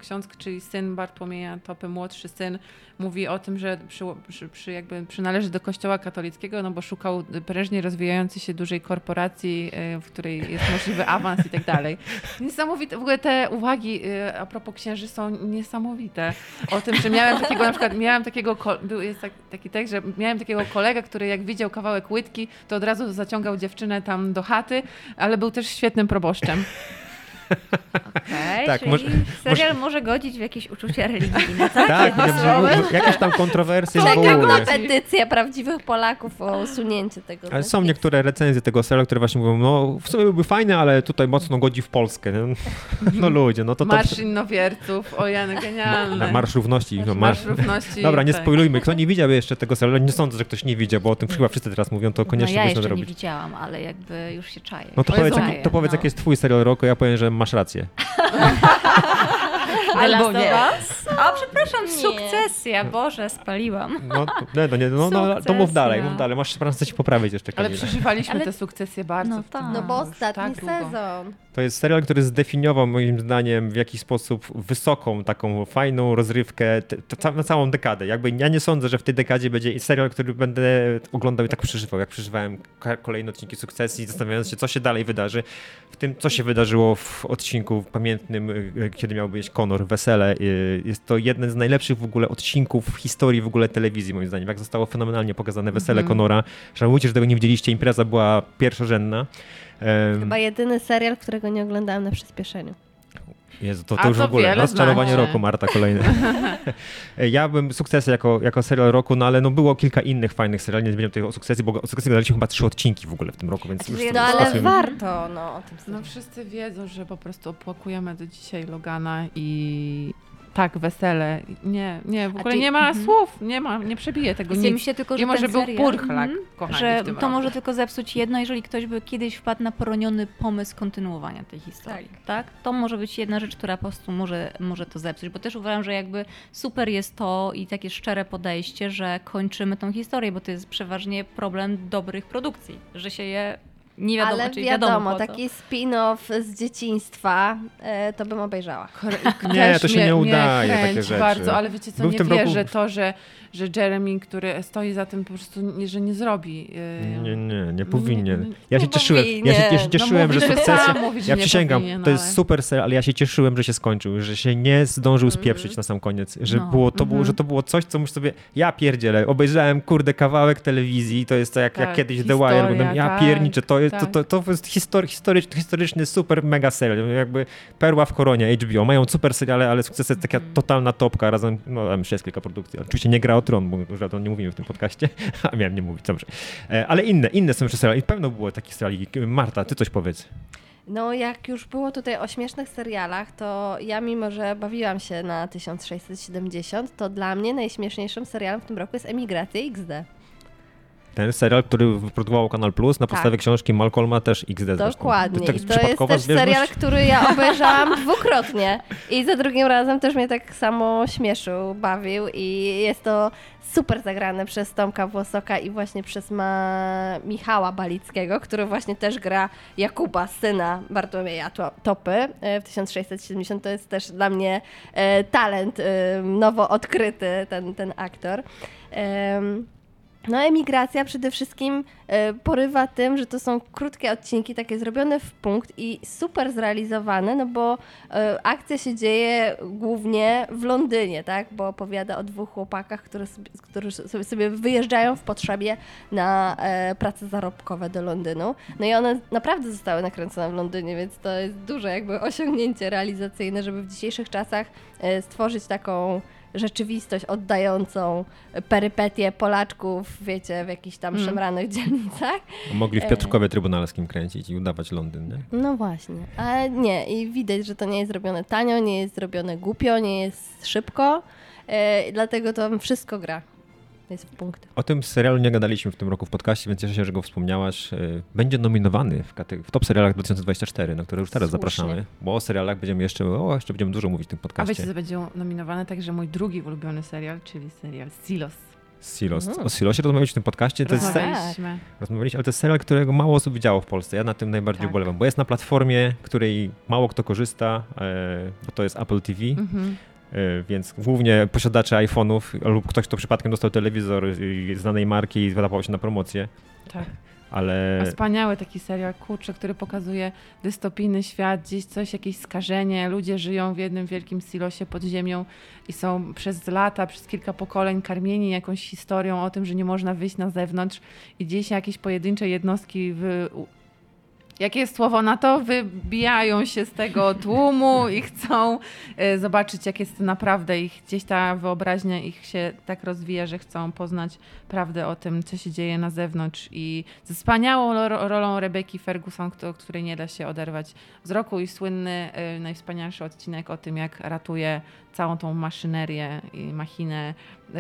ksiądz, czyli syn Bartłomieja Topy, młodszy syn, mówi o tym, że przy, przy, przy jakby przynależy do kościoła katolickiego, no bo szukał prężnie rozwijającej się dużej korporacji, y, w której jest możliwy awans i tak dalej. Niesamowite, w ogóle te uwagi y, a propos księży są niesamowite. O tym, że miałem takiego, na przykład miałem takiego, był, jest tak, taki tekst, że miałem takiego kolegę, który jak widział kawałek łydki, to od razu zaciągał dziewczynę tam do chaty, ale był też świetnym proboszczem. Okej, Tak, czyli może- serial może godzić w jakieś uczucia religijne, tak? Tak, jakieś tam kontrowersje Czekam na petycję prawdziwych Polaków o usunięcie tego. Ale są niektóre recenzje tego serialu, które właśnie mówią, no w sumie byłby fajny, ale tutaj mocno godzi w Polskę. nie? No ludzie, no to to... Marsz innowierców, o Jan, genialne. Marsz równości. No, Marsz marsz... równości. Dobra, nie tak. spoilujmy. Kto nie widział jeszcze tego serialu, nie sądzę, że ktoś nie widział, bo o tym chyba wszyscy teraz mówią, to koniecznie no ja jeszcze nie widziałam, ale jakby już się czaję. No to O powiedz, jaki, to powiedz no. jaki jest twój serial roku, ja powiem, że masz rację. Albo nie. O, przepraszam, Nie. sukcesja, Boże, spaliłam. No, nie, no, nie, no, no, to mów dalej, mów dalej. Masz szansę się poprawić jeszcze, Ale Kamila. przeżywaliśmy Ale- te sukcesje bardzo. No tak. No bo już ostatni tak długo. To jest serial, który zdefiniował moim zdaniem w jakiś sposób wysoką, taką fajną rozrywkę na całą dekadę. Jakby ja nie sądzę, że w tej dekadzie będzie serial, który będę oglądał i tak przeżywał, jak przeżywałem kolejne odcinki sukcesji, zastanawiając się, co się dalej wydarzy. W tym, co się wydarzyło w odcinku pamiętnym, y, kiedy miał być Conor, Wesele. Y, Jest to jeden z najlepszych w ogóle odcinków w historii w ogóle telewizji, moim zdaniem. Jak zostało fenomenalnie pokazane Wesele Mhm. Conora. Żałujcie, że tego nie widzieliście, impreza była pierwszorzędna. Chyba jedyny serial, którego nie oglądałam na przyspieszeniu. Jezu, to, to już w to ogóle wiele rozczarowanie znaczy. roku, Marta, kolejne. ja bym sukcesy jako, jako serial roku, no ale no było kilka innych fajnych seriali, nie zmieniam tutaj o sukcesji, bo o sukcesji gadaliśmy chyba trzy odcinki w ogóle w tym roku, więc już Znaczy, sobie No ale spasujemy. warto no, o tym No wszyscy wiedzą, że po prostu opłakujemy do dzisiaj Logana i tak, wesele. Nie, nie, w ogóle ty- nie ma mhm. słów, nie ma, nie przebije tego Wydaje mi się tylko, że Mimo, że był purchlak, mhm, kochani, że to roku. może tylko zepsuć jedno, jeżeli ktoś by kiedyś wpadł na poroniony pomysł kontynuowania tej historii. Tak. To może być jedna rzecz, która po prostu może, może to zepsuć, bo też uważam, że jakby super jest to i takie szczere podejście, że kończymy tą historię, bo to jest przeważnie problem dobrych produkcji, że się je nie wiadomo, Ale czyli wiadomo, wiadomo taki spin-off z dzieciństwa e, to bym obejrzała. Kr- Nie, to się mnie- nie mnie udaje, takie kręci rzeczy. bardzo, ale wiecie co, Był nie tym roku- wierzę to, że, że Jeremy, który stoi za tym po prostu, nie, że nie zrobi. yy, Nie, nie, nie nie- powinien. nie- Ja się no cieszyłem, ja się, ja się powinien. cieszyłem, no że że Ja przysięgam, powinien, to jest ale- super serial, ale ja się cieszyłem, że się skończył, że się nie zdążył spieprzyć na sam koniec, że, No. było, to było, Mhm. że to było coś, co muszę sobie, ja pierdzielę, obejrzałem kurde kawałek telewizji, to jest to jak, jak Tak, kiedyś The historia, Wire, oglądałem, ja tak, pierniczę, to jest, tak. to, to, to jest histor, historyczny, historyczny, super mega serial, jakby perła w koronie HBO, mają super seriale, ale sukces jest taka Mhm. totalna topka, razem, no tam jeszcze jest kilka produkcji, oczywiście nie gra o Tron, bo już o tym nie mówimy w tym podcaście, a miałem nie mówić, dobrze, E, ale inne, inne są jeszcze seriale i pewno było takich seriali, Marta, ty coś powiedz. No jak już było tutaj o śmiesznych serialach, to ja mimo, że bawiłam się na 1670, to dla mnie najśmieszniejszym serialem w tym roku jest Emigracja XD. Ten serial, który wyprodukował Kanal Plus na podstawie Tak. książki Malcolma też XD zresztą. Dokładnie. tak I to jest też zbieżność? serial, który ja obejrzałam dwukrotnie. I za drugim razem też mnie tak samo śmieszył, bawił i jest to super zagrane przez Tomka Włosoka i właśnie przez ma... Michała Balickiego, który właśnie też gra Jakuba, syna Bartłomieja To- Topy e, w 1670. To jest też dla mnie e, talent e, nowo odkryty ten, ten aktor. No emigracja przede wszystkim e, porywa tym, że to są krótkie odcinki, takie zrobione w punkt i super zrealizowane, no bo e, akcja się dzieje głównie w Londynie, tak? Bo opowiada o dwóch chłopakach, które sobie, którzy sobie, wyjeżdżają w potrzebie na e, prace zarobkowe do Londynu. No i one naprawdę zostały nakręcone w Londynie, więc to jest duże jakby osiągnięcie realizacyjne, żeby w dzisiejszych czasach stworzyć taką rzeczywistość oddającą perypetie Polaczków, wiecie, w jakichś tam Mm. szemranych dzielnicach. Mogli w E. Piotrkowie Trybunalskim kręcić i udawać Londyn, nie? No właśnie, ale nie i widać, że to nie jest zrobione tanio, nie jest zrobione głupio, nie jest szybko, e, dlatego to wszystko gra. Jest w. O tym serialu nie gadaliśmy w tym roku w podcaście, więc cieszę się, że go wspomniałaś. Y, Będzie nominowany w, w top serialach 2024, na które już teraz Słusznie. zapraszamy, bo o serialach będziemy jeszcze, o, jeszcze będziemy dużo mówić w tym A wiecie, podcaście. co będzie nominowane także mój drugi ulubiony serial, czyli serial Silos. Silos. Mhm. O Silosie rozmawialiśmy w tym podcaście. To jest, Rozmawialiśmy. rozmawialiśmy, ale to jest serial, którego mało osób widziało w Polsce. Ja na tym najbardziej Tak. ubolewam, bo jest na platformie, której mało kto korzysta, e, bo to jest Apple TV. Mhm. E, Więc głównie posiadacze iPhone'ów lub ktoś, kto przypadkiem dostał telewizor znanej marki i wydawał się na promocję, Tak. ale A Wspaniały taki serial, kurczę, który pokazuje dystopijny świat, gdzieś coś, jakieś skażenie. Ludzie żyją w jednym wielkim silosie pod ziemią i są przez lata, przez kilka pokoleń karmieni jakąś historią o tym, że nie można wyjść na zewnątrz i gdzieś jakieś pojedyncze jednostki wy... Jakie jest słowo na to? Wybijają się z tego tłumu i chcą e, zobaczyć, jak jest naprawdę ich, gdzieś ta wyobraźnia ich się tak rozwija, że chcą poznać prawdę o tym, co się dzieje na zewnątrz i ze wspaniałą ro- rolą Rebeki Ferguson, której nie da się oderwać wzroku i słynny, y, najwspanialszy odcinek o tym, jak ratuje całą tą maszynerię i machinę y,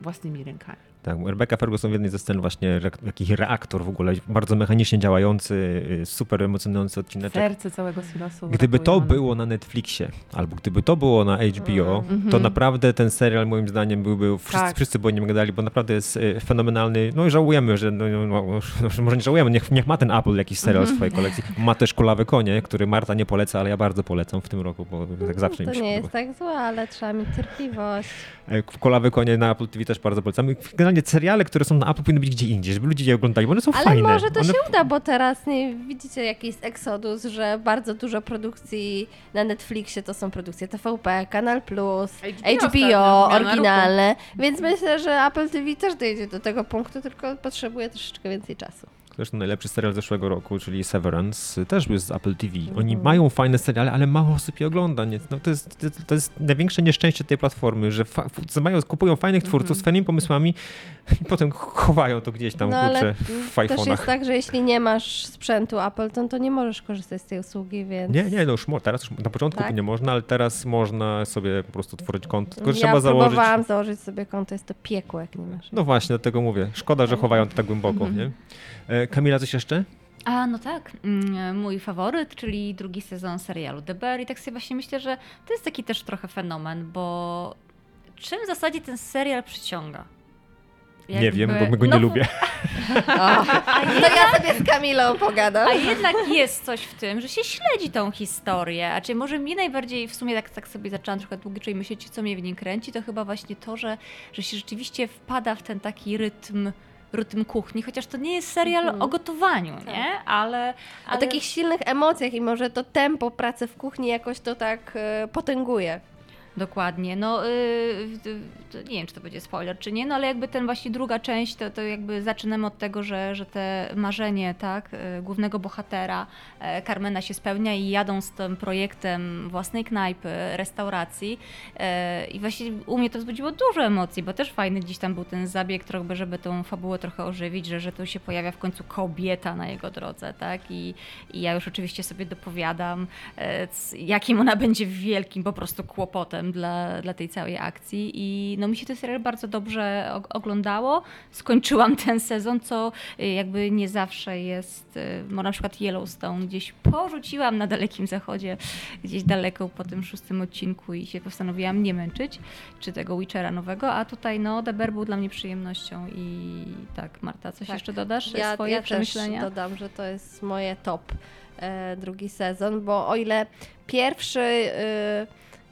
własnymi rękami. Tak, Rebecca Ferguson w jednej ze scen właśnie jakiś reaktor w ogóle, bardzo mechanicznie działający, super emocjonujący odcinek. Serce całego silosu. Gdyby to one. było na Netflixie, albo gdyby to było na HBO, Mhm. to naprawdę ten serial moim zdaniem byłby, wszyscy, Tak. wszyscy by o nim gadali, bo naprawdę jest y, fenomenalny. No i żałujemy, że no, no, no, no, może nie żałujemy, niech, niech ma ten Apple jakiś serial Mhm. w swojej kolekcji. Ma też Kulawe Konie, który Marta nie poleca, ale ja bardzo polecam w tym roku, bo tak zawsze to mi się nie jest tak złe, ale trzeba mieć cierpliwość. E, Kulawe Konie na Apple TV też bardzo polecam. I Generalnie seriale, które są na Apple powinny być gdzie indziej, żeby ludzie je oglądali, bo one są Ale fajne. może to one... się uda, bo teraz nie widzicie jaki jest eksodus, że bardzo dużo produkcji na Netflixie to są produkcje TVP, Kanal Plus, HBO HBO, oryginalne, więc myślę, że Apple TV też dojdzie do tego punktu, tylko potrzebuje troszeczkę więcej czasu. Zresztą najlepszy serial zeszłego roku, czyli Severance, też był z Apple TV. Oni Mhm. mają fajne seriale, ale mało osób je ogląda. Nie? No to, jest, to, to jest największe nieszczęście tej platformy, że fa- mają, kupują fajnych twórców z fajnymi pomysłami i potem chowają to gdzieś tam, no ale kurczę, w też jest iPhone'ach. tak, że jeśli nie masz sprzętu Apple, to, nie możesz korzystać z tej usługi, więc... Nie, nie, no już mo- teraz już na początku Tak? nie można, ale teraz można sobie po prostu tworzyć konto, tylko ja trzeba założyć. próbowałam założyć sobie konto, jest to piekło, jak nie masz. No właśnie, dlatego mówię. Szkoda, że chowają to tak głęboko, Mhm. nie? E, Kamila, coś jeszcze? A no tak, mm, mój faworyt, czyli drugi sezon serialu The Bear i tak sobie właśnie myślę, że to jest taki też trochę fenomen, bo czym w zasadzie ten serial przyciąga? Nie wiem, bo Jakby- my go nie no, lubię. O, to ja sobie z Kamilą pogadam. A jednak jest coś w tym, że się śledzi tą historię. A czy może mnie najbardziej w sumie tak, tak sobie zaczęłam trochę długiej myśleć, co mnie w niej kręci, to chyba właśnie to, że, że się rzeczywiście wpada w ten taki rytm rytm kuchni, chociaż to nie jest serial Mhm. o gotowaniu, Tak. nie? Ale, O ale... takich silnych emocjach i może to tempo pracy w kuchni jakoś to tak e, potęguje. Dokładnie. No, yy, nie wiem, czy to będzie spoiler, czy nie, no ale jakby ten właśnie druga część, to, to jakby zaczynamy od tego, że, że te marzenie, tak, yy, głównego bohatera e, Carmena się spełnia i jadą z tym projektem własnej knajpy, restauracji. E, i właśnie u mnie to wzbudziło dużo emocji, bo też fajny gdzieś tam był ten zabieg, trochę, żeby tą fabułę trochę ożywić, że, że tu się pojawia w końcu kobieta na jego drodze, tak, i, i ja już oczywiście sobie dopowiadam, c- jakim ona będzie wielkim po prostu kłopotem dla, dla tej całej akcji i no mi się ten serial bardzo dobrze og- oglądało. Skończyłam ten sezon, co y, jakby nie zawsze jest, y, bo na przykład Yellowstone gdzieś porzuciłam na Dalekim Zachodzie, gdzieś daleko po tym szóstym odcinku i się postanowiłam nie męczyć, czy tego Witchera nowego, a tutaj no The Bear był dla mnie przyjemnością i tak Marta, coś Tak. jeszcze dodasz? Ja, swoje ja też przemyślenia? dodam, że to jest moje top e, drugi sezon, bo o ile pierwszy e,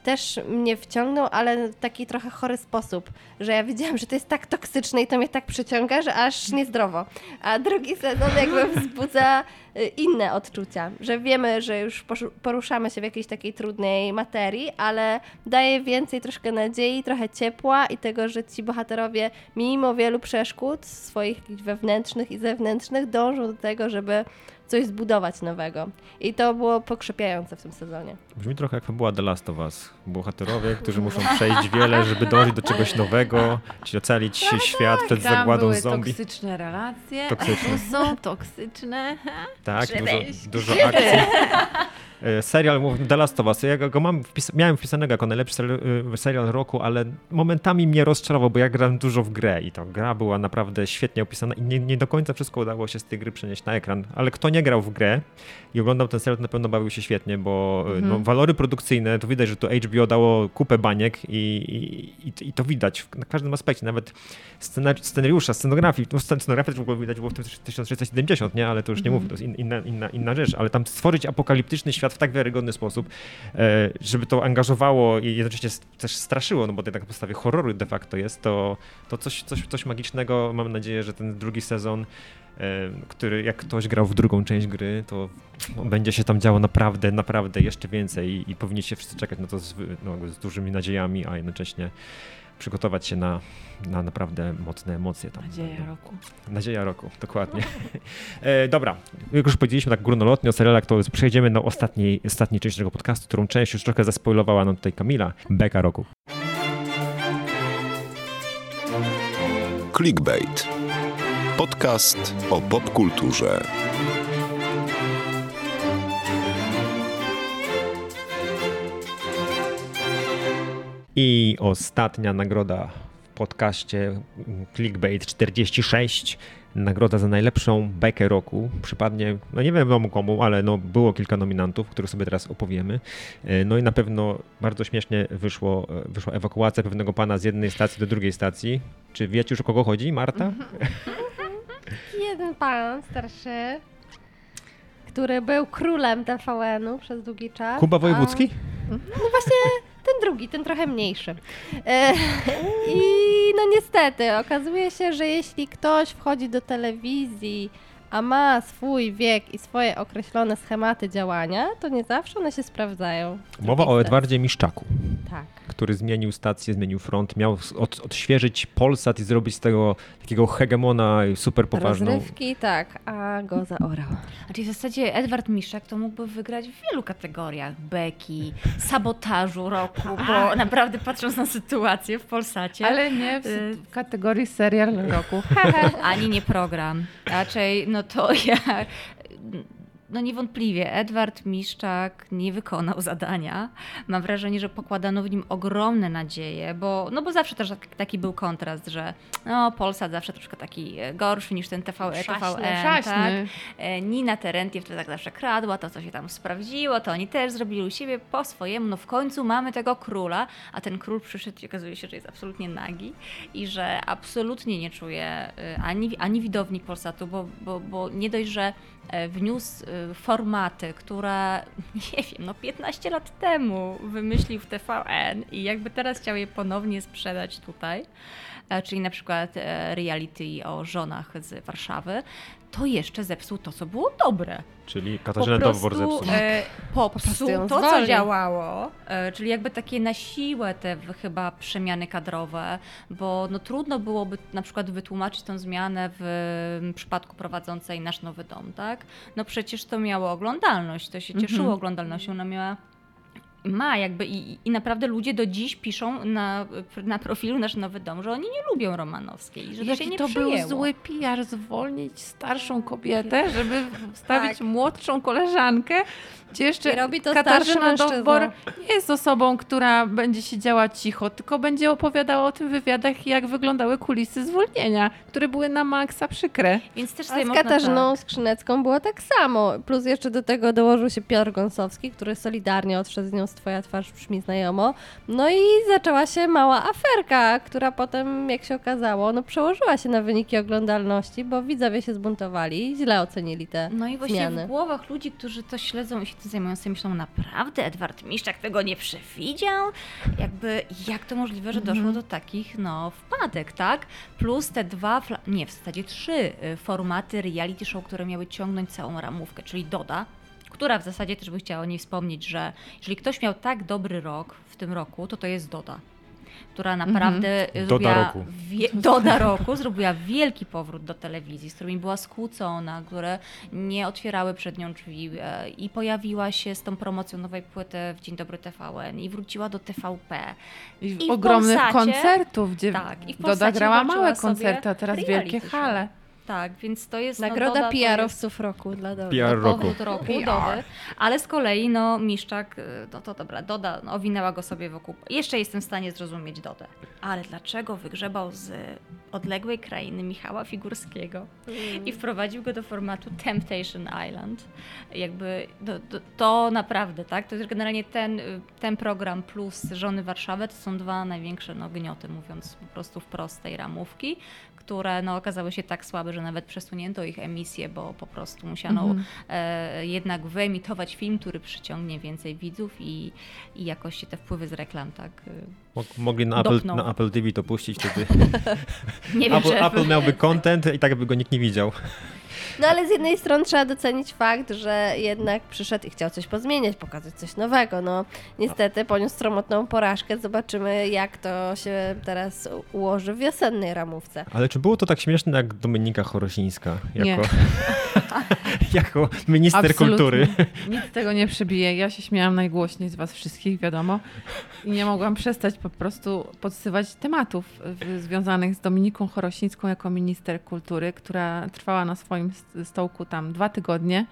też mnie wciągnął, ale w taki trochę chory sposób, że ja wiedziałam, że to jest tak toksyczne i to mnie tak przyciąga, że aż niezdrowo. A drugi sezon jakby wzbudza y, inne odczucia, że wiemy, że już poruszamy się w jakiejś takiej trudnej materii, ale daje więcej troszkę nadziei, trochę ciepła i tego, że ci bohaterowie mimo wielu przeszkód swoich wewnętrznych i zewnętrznych dążą do tego, żeby coś zbudować nowego. I to było pokrzepiające w tym sezonie. Brzmi trochę jak była The Last of Us. Bohaterowie, którzy muszą przejść wiele, żeby dążyć do czegoś nowego, czy ocalić świat przed Tam zagładą były zombie. toksyczne relacje, Toksyczne. są toksyczne. Tak, dużo, dużo akcji. E, Serial The Last of Us. Ja go- mam wpis- miałem wpisanego jako najlepszy serial, y, serial roku, ale momentami mnie rozczarował, bo ja grałem dużo w grę i ta gra była naprawdę świetnie opisana i nie, nie do końca wszystko udało się z tej gry przenieść na ekran. Ale kto nie grał w grę i oglądał ten serial, to na pewno bawił się świetnie, bo y, no, walory produkcyjne, to widać, że to HBO dało kupę baniek i, i, i- to widać w, na każdym aspekcie, nawet scenar- scenariusza, scenografii. No, scen- scenografię też w ogóle widać było w tym 1670, nie? Ale to już nie mówię, to jest in, inna, inna, inna rzecz, ale tam stworzyć apokaliptyczny świat w tak wiarygodny sposób, e, żeby to angażowało i jednocześnie też straszyło, no bo to jednak na podstawie horroru de facto jest, to, to coś, coś, coś magicznego. Mam nadzieję, że ten drugi sezon e, który jak ktoś grał w drugą część gry, to będzie się tam działo naprawdę, naprawdę jeszcze więcej i, i powinniście wszyscy czekać na to z, no, z dużymi nadziejami, a jednocześnie przygotować się na, na naprawdę mocne emocje tam. Nadzieja roku. Nadzieja roku, dokładnie. e, dobra, jak już powiedzieliśmy tak górnolotnie o serialach, to przejdziemy do ostatniej, ostatniej części tego podcastu, którą część już trochę zaspoilowała nam tutaj Kamila, Beka roku. Clickbait. Podcast o popkulturze. I ostatnia nagroda w podcaście mm, Clickbait 46. Nagroda za najlepszą bekę roku. Przypadnie, no nie wiem komu, ale no było kilka nominantów, których sobie teraz opowiemy. E, No i na pewno bardzo śmiesznie wyszło, e, wyszła ewakuacja pewnego pana z jednej stacji do drugiej stacji. Czy wiecie już o kogo chodzi, Marta? Jeden pan starszy, który był królem TVN-u przez długi czas. Kuba a- Wojewódzki? No właśnie ten drugi, ten trochę mniejszy. E, I no niestety, okazuje się, że jeśli ktoś wchodzi do telewizji, a ma swój wiek i swoje określone schematy działania, to nie zawsze one się sprawdzają. Mowa o Edwardzie Miszczaku. Tak. Który zmienił stację, zmienił front, miał od, odświeżyć Polsat i zrobić z tego takiego hegemona super poważną. Rozrywki, tak, a go zaorał. Znaczy w zasadzie Edward Miszek to mógłby wygrać w wielu kategoriach. Beki, sabotażu roku, bo naprawdę patrząc na sytuację w Polsacie, Ale nie w, Y- w kategorii serial roku. ani nie program. Raczej no to ja... No niewątpliwie Edward Miszczak nie wykonał zadania. Mam wrażenie, że pokładano w nim ogromne nadzieje, bo, no bo zawsze też tak- taki był kontrast, że no, Polsat zawsze troszkę taki e, gorszy niż ten TV, Przaśny, TVN. Tak? Przaśny. E, Nina Terentiew to tak zawsze kradła, to co się tam sprawdziło, to oni też zrobili u siebie po swojemu. No w końcu mamy tego króla, a ten król przyszedł i okazuje się, że jest absolutnie nagi i że absolutnie nie czuje e, ani, ani widowni Polsatu, bo, bo, bo nie dość, że wniósł formaty, które, nie wiem, no 15 lat temu wymyślił w TVN i jakby teraz chciał je ponownie sprzedać tutaj, e, czyli na przykład e, reality o żonach z Warszawy, to jeszcze zepsuł to, co było dobre. Czyli Po Katarzyna Dowbor prostu zepsuł. e, prostu popsuł ją to, co działało, e, czyli jakby takie na siłę te chyba przemiany kadrowe, bo no trudno byłoby na przykład wytłumaczyć tą zmianę w m, przypadku prowadzącej Nasz Nowy Dom, tak? No przecież to miało oglądalność, to się cieszyło Mhm. oglądalnością, ona miała ma jakby i, i naprawdę ludzie do dziś piszą na, na profilu Nasz Nowy Dom, że oni nie lubią Romanowskiej, że to się Jaki nie to był zły PR zwolnić starszą kobietę, żeby wstawić Tak. młodszą koleżankę, gdzie jeszcze I robi to Katarzyna. Dowbor nie jest osobą, która będzie siedziała cicho, tylko będzie opowiadała o tym wywiadach, jak wyglądały kulisy zwolnienia, które były na maksa przykre. Więc też A sobie z można Katarzyną tak. Skrzynecką było tak samo. Plus jeszcze do tego dołożył się Piotr Gąsowski, który solidarnie odszedł z nią z Twoja twarz brzmi znajomo. No i zaczęła się mała aferka, która potem, jak się okazało, no przełożyła się na wyniki oglądalności, bo widzowie się zbuntowali i źle ocenili te No i właśnie zmiany. w głowach ludzi, którzy to śledzą i się się myślą, naprawdę Edward Miszczak tego nie przewidział? Jakby, jak to możliwe, że doszło do takich, no, wpadek, tak? Plus te dwa, nie, w zasadzie trzy y, formaty reality show, które miały ciągnąć całą ramówkę, czyli Doda, która w zasadzie też by chciała o niej wspomnieć, że jeżeli ktoś miał tak dobry rok w tym roku, to to jest Doda która naprawdę Doda zrobiła roku. Wie, Doda roku zrobiła wielki powrót do telewizji, z którymi była skłócona, które nie otwierały przed nią drzwi e, i pojawiła się z tą promocją nowej płyty w Dzień Dobry TVN i wróciła do TVP. I, w I w ogromnych Polsacie- koncertów, gdzie Tak, i w Doda grała małe koncerty, a teraz wielkie show. hale. Tak, więc to jest no, Nagroda jest- PR-owców roku dla Dody. PR roku. roku Dody, ale z kolei no Miszczak, y, no to dobra, Doda no, owinęła go sobie wokół. Jeszcze jestem w stanie zrozumieć Dodę. Ale dlaczego wygrzebał z odległej krainy Michała Figurskiego i wprowadził go do formatu Temptation Island? Jakby to, to, to naprawdę, tak? To jest generalnie ten, y, ten program plus Żony Warszawy to są dwa największe no, gnioty, mówiąc po prostu wprost tej ramówki, które no, okazały się tak słabe, że nawet przesunięto ich emisję, bo po prostu musiano Mhm. e, jednak wyemitować film, który przyciągnie więcej widzów i, i jakoś się te wpływy z reklam tak. y, Mog- Mogli na Apple, na Apple TV to puścić, wtedy Nie wiem, Apple, że. Apple miałby content i tak by go nikt nie widział. No ale z jednej strony trzeba docenić fakt, że jednak przyszedł i chciał coś pozmieniać, pokazać coś nowego. No niestety poniósł sromotną porażkę. Zobaczymy jak to się teraz ułoży w wiosennej ramówce. Ale czy było to tak śmieszne jak Dominika Chorosińska? Jako, jako minister Absolutnie. kultury. Nic tego nie przebije. Ja się śmiałam najgłośniej z was wszystkich, wiadomo. I nie mogłam przestać po prostu podsywać tematów związanych z Dominiką Chorosińską jako minister kultury, która trwała na swoim st- stołku tam dwa tygodnie.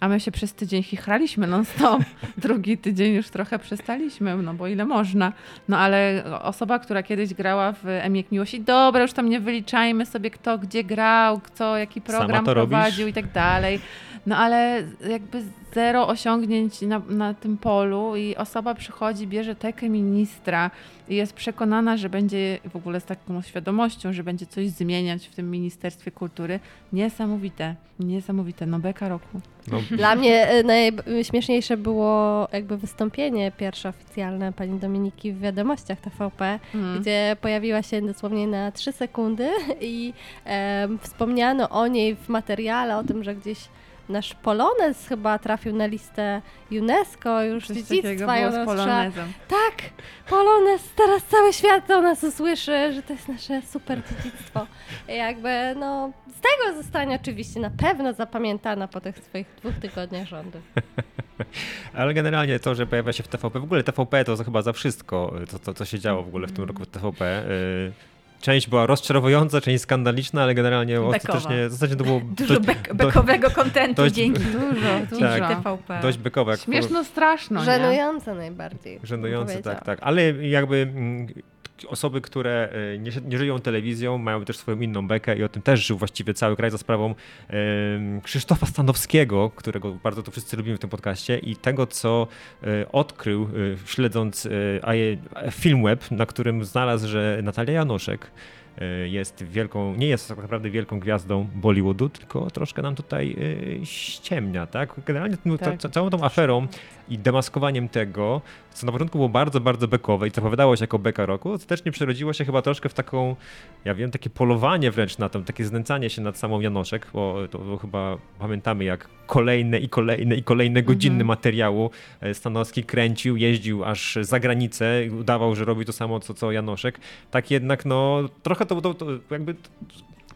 A my się przez tydzień chichraliśmy non stop. Drugi tydzień już trochę przestaliśmy, no bo ile można. No ale osoba, która kiedyś grała w Emiek Miłości, dobra, już tam nie wyliczajmy sobie kto gdzie grał, kto jaki program prowadził i tak dalej. No ale jakby zero osiągnięć na, na tym polu i osoba przychodzi, bierze tekę ministra i jest przekonana, że będzie w ogóle z taką świadomością, że będzie coś zmieniać w tym Ministerstwie Kultury. Niesamowite, niesamowite, no beka roku. No, Dla mnie e, najśmieszniejsze było jakby wystąpienie pierwsze oficjalne pani Dominiki w wiadomościach TVP, Mm. gdzie pojawiła się dosłownie na 3 sekundy i em, wspomniano o niej w materiale, o tym, że gdzieś nasz Polonez chyba trafił na listę UNESCO już Coś dziedzictwa. było polonezem. Tak, Polonez, teraz cały świat o nas usłyszy, że to jest nasze super dziedzictwo. I jakby, no, z tego zostanie oczywiście na pewno zapamiętana po tych swoich dwóch tygodniach rządu. ale generalnie to, że pojawia się w TVP, w ogóle TVP to chyba za wszystko, to, to co się działo w ogóle w tym roku w TVP. y, Część była rozczarowująca, część skandaliczna, ale generalnie ostatecznie, ostatecznie to było Dużo dość, bek, bekowego kontentu dość- dzięki, Dużo, dużo. Tak. TVP. dość bekowe. Śmieszno straszno? Żenujące najbardziej. Żenujące, tak, tak. Ale jakby mm, osoby, które e, nie, nie żyją telewizją, mają też swoją inną bekę i o tym też żył właściwie cały kraj za sprawą Krzysztofa Stanowskiego, którego bardzo tu wszyscy lubimy w tym podcaście i tego, co e, odkrył e, śledząc AE Filmweb, na którym znalazł, że Natalia Janoszek jest wielką, nie jest tak naprawdę wielką gwiazdą Bollywoodu, tylko troszkę nam tutaj ściemnia, tak? Generalnie no, Tak. ta, ca- całą tą aferą i demaskowaniem tego, co na początku było bardzo, bardzo bekowe i zapowiadało się jako beka roku, ostatecznie przerodziło się chyba troszkę w taką, ja wiem, takie polowanie wręcz na to, takie znęcanie się nad samą Janoszek, bo to było chyba pamiętamy jak kolejne i kolejne i kolejne godziny materiału e, Stanowski kręcił, jeździł aż za granicę, i udawał, że robi to samo co, co Janoszek. Tak jednak, no trochę to, to, to jakby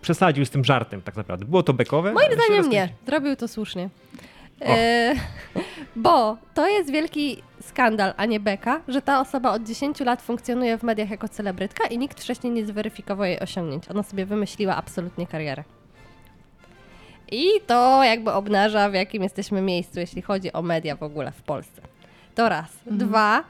przesadził z tym żartem tak naprawdę. Było to bekowe. Moim zdaniem nie, zrobił to słusznie. E, bo to jest wielki skandal, a nie beka, że ta osoba od 10 lat funkcjonuje w mediach jako celebrytka i nikt wcześniej nie zweryfikował jej osiągnięć. Ona sobie wymyśliła absolutnie karierę. I to jakby obnaża, w jakim jesteśmy miejscu, jeśli chodzi o media w ogóle w Polsce. To raz. Dwa,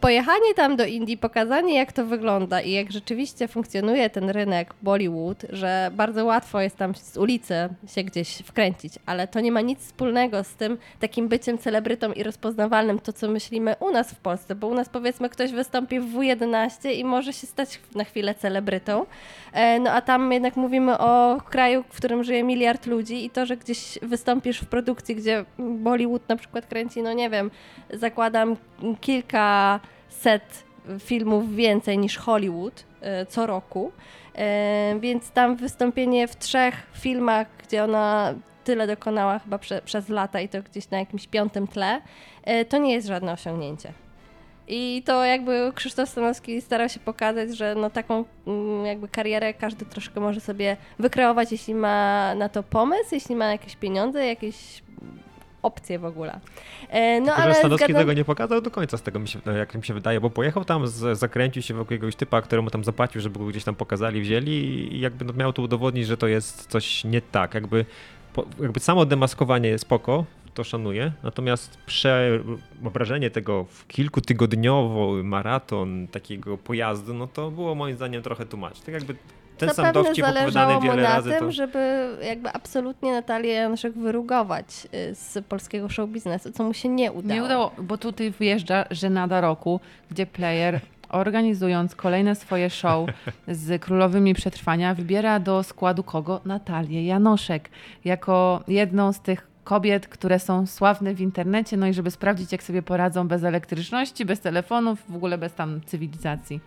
pojechanie tam do Indii, pokazanie jak to wygląda i jak rzeczywiście funkcjonuje ten rynek Bollywood, że bardzo łatwo jest tam z ulicy się gdzieś wkręcić, ale to nie ma nic wspólnego z tym takim byciem celebrytą i rozpoznawalnym, to co myślimy u nas w Polsce, bo u nas powiedzmy ktoś wystąpi w W11 i może się stać na chwilę celebrytą, no a tam jednak mówimy o kraju, w którym żyje miliard ludzi i to, że gdzieś wystąpisz w produkcji, gdzie Bollywood na przykład kręci, no nie wiem, zakładam kilkaset filmów więcej niż Hollywood e, co roku, E, więc tam wystąpienie w trzech filmach, gdzie ona tyle dokonała chyba prze, przez lata i to gdzieś na jakimś piątym tle, e, to nie jest żadne osiągnięcie. I to jakby Krzysztof Stanowski starał się pokazać, że no taką mm, jakby karierę każdy troszkę może sobie wykreować, jeśli ma na to pomysł, jeśli ma jakieś pieniądze, jakieś opcje w ogóle. E, No Tylko, ale że Stanowski zgadzam- tego nie pokazał do końca, z tego mi się, no, jak mi się wydaje, bo pojechał tam, z, zakręcił się wokół jakiegoś typa, któremu tam zapłacił, żeby go gdzieś tam pokazali, wzięli i jakby no, miał to udowodnić, że to jest coś nie tak. Jakby, jakby samo demaskowanie jest spoko, to szanuję, natomiast przeobrażenie tego w kilkutygodniowy maraton takiego pojazdu, no to było moim zdaniem trochę tłumacz. Tak jakby ten sam Zapewne dowcip zależało opowiadany mu wiele na razy, tym, to... żeby jakby absolutnie Natalię Januszek wyrugować y, z polskiego show biznesu, co mu się nie udało. Nie udało, bo tutaj wjeżdża żenada roku, gdzie player organizując kolejne swoje show z królowymi przetrwania wybiera do składu kogo? Natalię Janoszek jako jedną z tych kobiet, które są sławne w internecie, no i żeby sprawdzić, jak sobie poradzą bez elektryczności, bez telefonów, w ogóle bez tam cywilizacji.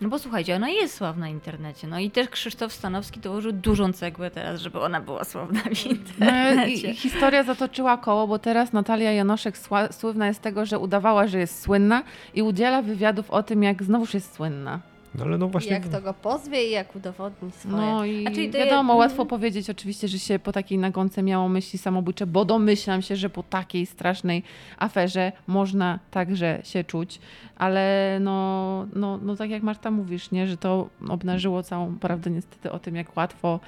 No bo słuchajcie, ona jest sławna w internecie. No i też Krzysztof Stanowski dołożył dużą cegłę teraz, żeby ona była sławna w No, i, internecie. historia zatoczyła koło, bo teraz Natalia Janoszek sła, słynna jest z tego, że udawała, że jest słynna i udziela wywiadów o tym, jak znowuż jest słynna. No, ale no właśnie... Jak to go pozwie i jak udowodni swoje. No i A czyli wiadomo, je- łatwo powiedzieć oczywiście, że się po takiej nagonce miało myśli samobójcze, bo domyślam się, że po takiej strasznej aferze można także się czuć, ale no, no, no tak jak Marta mówisz, nie, że to obnażyło całą prawdę niestety o tym, jak łatwo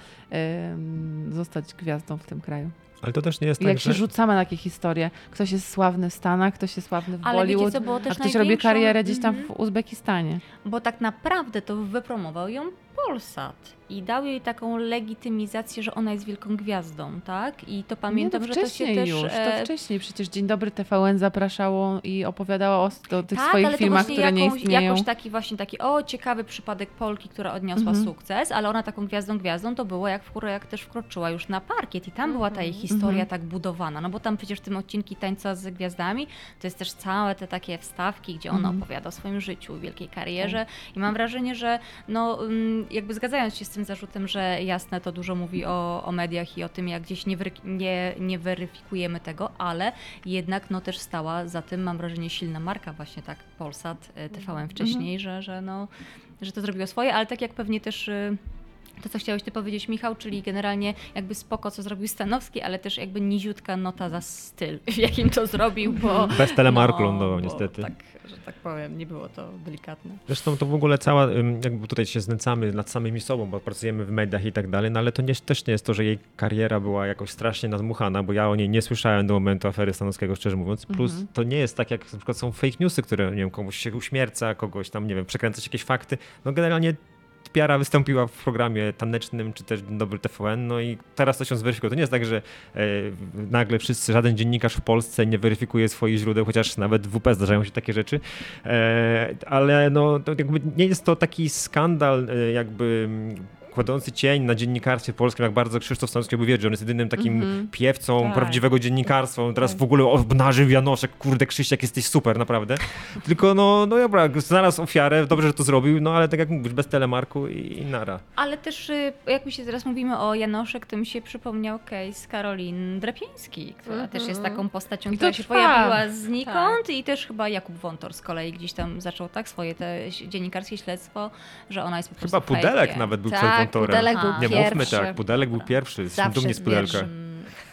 zostać gwiazdą w tym kraju. Ale to też nie jest I tak, jak się że... rzucamy na takie historie, ktoś jest sławny w Stanach, ktoś jest sławny w Ale wiecie Bollywood, co było a też ktoś robi największą- karierę gdzieś tam Mhm. w Uzbekistanie. Bo tak naprawdę to wypromował ją Polsat i dał jej taką legitymizację, że ona jest wielką gwiazdą, tak? I to pamiętam, to że to się też... już, to e, wcześniej przecież Dzień Dobry TVN zapraszało i opowiadało o, o tych tak, swoich filmach, to które właśnie nie jakąś, istnieją. jakoś taki właśnie taki, o ciekawy przypadek Polki, która odniosła Mhm. sukces, ale ona taką gwiazdą gwiazdą to było jak, w, jak też wkroczyła już na parkiet i tam była ta jej Mhm. historia Mhm. tak budowana, no bo tam przecież w tym odcinki Tańca z Gwiazdami to jest też całe te takie wstawki, gdzie ona Mhm. opowiada o swoim życiu, wielkiej karierze i mam wrażenie, że no mm, jakby zgadzając się z tym zarzutem, że jasne to dużo mówi o, o mediach i o tym, jak gdzieś nie, nie, nie weryfikujemy tego, ale jednak no też stała za tym, mam wrażenie, silna marka właśnie tak Polsat, y, TVN wcześniej, że, że no, że to zrobiło swoje, ale tak jak pewnie też y, to, co chciałeś ty powiedzieć, Michał, czyli generalnie jakby spoko, co zrobił Stanowski, ale też jakby niziutka nota za styl, w jakim to zrobił, bo... Bez telemarku no, lądował niestety. Tak, że tak powiem, nie było to delikatne. Zresztą to w ogóle cała, jakby tutaj się znęcamy nad samymi sobą, bo pracujemy w mediach i tak dalej, no ale to nie, też nie jest to, że jej kariera była jakoś strasznie nadmuchana, bo ja o niej nie słyszałem do momentu afery Stanowskiego, szczerze mówiąc. Plus Mhm. to nie jest tak, jak na przykład są fake newsy, które, nie wiem, komuś się uśmierca, kogoś tam, nie wiem, przekręcać jakieś fakty. No generalnie Piara wystąpiła w programie tanecznym, czy też Dobry TVN, no i teraz to się zweryfikuje. To nie jest tak, że e, nagle wszyscy, żaden dziennikarz w Polsce nie weryfikuje swoich źródeł, chociaż nawet w WP zdarzają się takie rzeczy, e, ale no, nie jest to taki skandal e, jakby kładący cień na dziennikarstwie polskim, jak bardzo Krzysztof Stanowski by wiedział, że on jest jedynym takim Mhm. piewcą Tak. prawdziwego dziennikarstwa. On teraz Tak. w ogóle obnażył Janoszek, kurde Krzysiek, jesteś super, naprawdę. Tylko no, no dobra, znalazł ofiarę, dobrze, że to zrobił, no ale tak jak mówisz, bez telemarku i, i nara. Ale też, y, jak mi się teraz mówimy o Janoszek, to mi się przypomniał case Karolin Drapiński, która Mhm. też jest taką postacią, która się trwa. pojawiła znikąd i też chyba Jakub Wątor z kolei gdzieś tam zaczął tak swoje te dziennikarskie śledztwo, że ona jest po Chyba prostu Pudelek fejkiem. nawet był Tak, Wątorem. Pudelek był Nie pierwszy. mówmy tak, Pudelek był pierwszy, Zawsze dumni z Pudelka.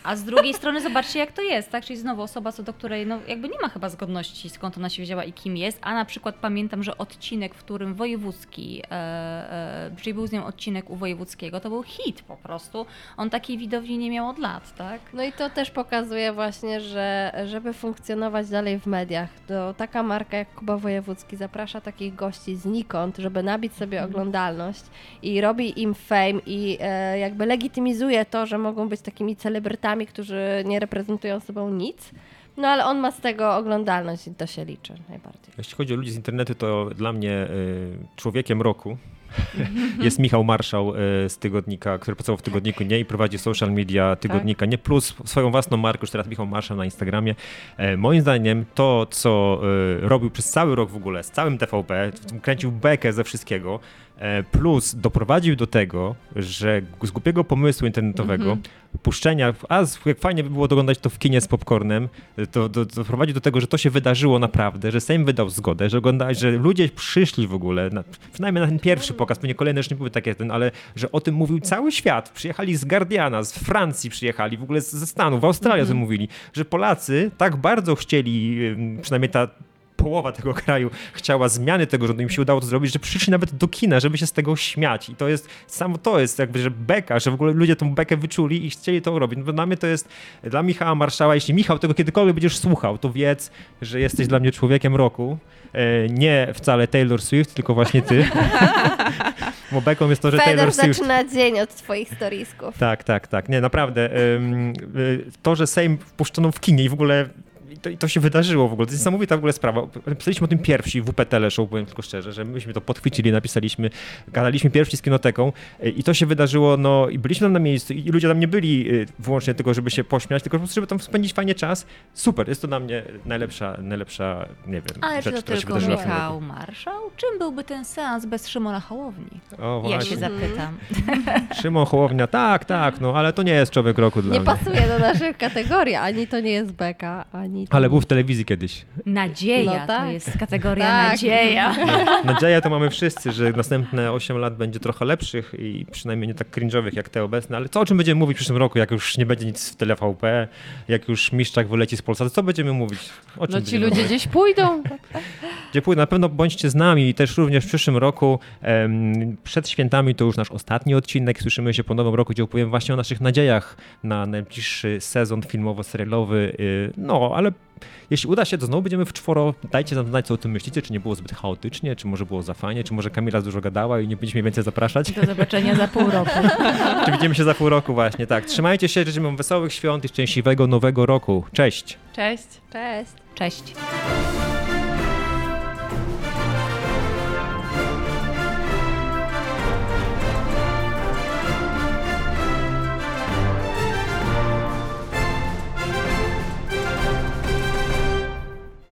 A z drugiej strony zobaczcie, jak to jest, tak? Czyli znowu osoba, co do której no, jakby nie ma chyba zgodności, skąd ona się wzięła i kim jest, a na przykład pamiętam, że odcinek, w którym wojewódzki, e, e, czyli był z nią odcinek u wojewódzkiego, to był hit po prostu. On takiej widowni nie miał od lat, tak? No i to też pokazuje właśnie, że żeby funkcjonować dalej w mediach, to taka marka jak Kuba Wojewódzki zaprasza takich gości znikąd, żeby nabić sobie Mhm. oglądalność i robi im fame i e, jakby legitymizuje to, że mogą być takimi celebrytami, którzy nie reprezentują sobą nic. No ale on ma z tego oglądalność i to się liczy najbardziej. Jeśli chodzi o ludzi z internetu, to dla mnie y, człowiekiem roku jest Michał Marszał y, z tygodnika, który pracował w tygodniku nie i prowadzi social media tygodnika nie plus swoją własną markę, już teraz Michał Marszał na Instagramie. E, moim zdaniem to, co robił przez cały rok w ogóle z całym TVP, kręcił bekę ze wszystkiego, e, plus doprowadził do tego, że z głupiego pomysłu internetowego, puszczenia, a jak fajnie by było oglądać to w kinie z popcornem, to, to, to prowadzi do tego, że to się wydarzyło naprawdę, że Sejm wydał zgodę, że, że ludzie przyszli w ogóle, na, przynajmniej na ten pierwszy pokaz, pewnie kolejne już nie były takie, ten, ale że o tym mówił cały świat. Przyjechali z Guardiana, z Francji przyjechali, w ogóle ze Stanów, w Australii o tym mówili, że Polacy tak bardzo chcieli, przynajmniej ta połowa tego kraju chciała zmiany tego rządu, im się udało to zrobić, że przyszli nawet do kina, żeby się z tego śmiać. I to jest, samo to jest jakby, że beka, że w ogóle ludzie tą bekę wyczuli i chcieli to robić. No, dla mnie to jest, dla Michała Marszała, jeśli Michał tego kiedykolwiek będziesz słuchał, to wiedz, że jesteś dla mnie człowiekiem roku. E, Nie wcale Taylor Swift, tylko właśnie ty. Bo beką jest to, że Feder Taylor Swift... zaczyna dzień od twoich storisków. Tak, tak, tak. Nie, naprawdę. y, To, że Sejm wpuszczono w kinie i w ogóle to, i to się wydarzyło w ogóle. To jest niesamowita w ogóle sprawa. Pisaliśmy o tym pierwsi w WP Teleshow, powiem tylko szczerze, że myśmy to podchwycili, napisaliśmy, gadaliśmy pierwsi z kinoteką y, i to się wydarzyło, no i byliśmy tam na miejscu i ludzie tam nie byli y, wyłącznie tylko, żeby się pośmiać, tylko po prostu, żeby tam spędzić fajnie czas. Super, jest to dla mnie najlepsza, najlepsza, nie wiem, Ale czy rzecz, to która się tylko wydarzyła roku. Michał Marszał? Czym byłby ten seans bez Szymona Hołowni? O, Ja właśnie. się zapytam. Szymon Hołownia, tak, tak, no ale to nie jest człowiek roku dla Nie mnie. pasuje do naszych kategorii, ani to nie jest beka, ani to Ale był w telewizji kiedyś. Nadzieja No tak. to jest kategoria Tak. nadzieja. Nadzieję to mamy wszyscy, że następne 8 lat będzie trochę lepszych i przynajmniej nie tak cringe'owych jak te obecne, ale co o czym będziemy mówić w przyszłym roku, jak już nie będzie nic w TVP, jak już Miszczak wyleci z Polsatu, co będziemy mówić? O czym No ci ludzie mówić? gdzieś pójdą. Gdzie pójdę, na pewno bądźcie z nami i też również w przyszłym roku, em, przed świętami to już nasz ostatni odcinek, słyszymy się po nowym roku, gdzie opowiem właśnie o naszych nadziejach na najbliższy sezon filmowo-serialowy, y, no ale jeśli uda się, to znowu będziemy w czworo. Dajcie nam znać, co o tym myślicie, czy nie było zbyt chaotycznie, czy może było za fajnie, czy może Kamila dużo gadała i nie będziecie mnie więcej zapraszać. Do zobaczenia za pół roku. Czy widzimy się za pół roku właśnie, tak. Trzymajcie się, życzymy wam wesołych świąt i szczęśliwego nowego roku. Cześć! Cześć. Cześć. Cześć.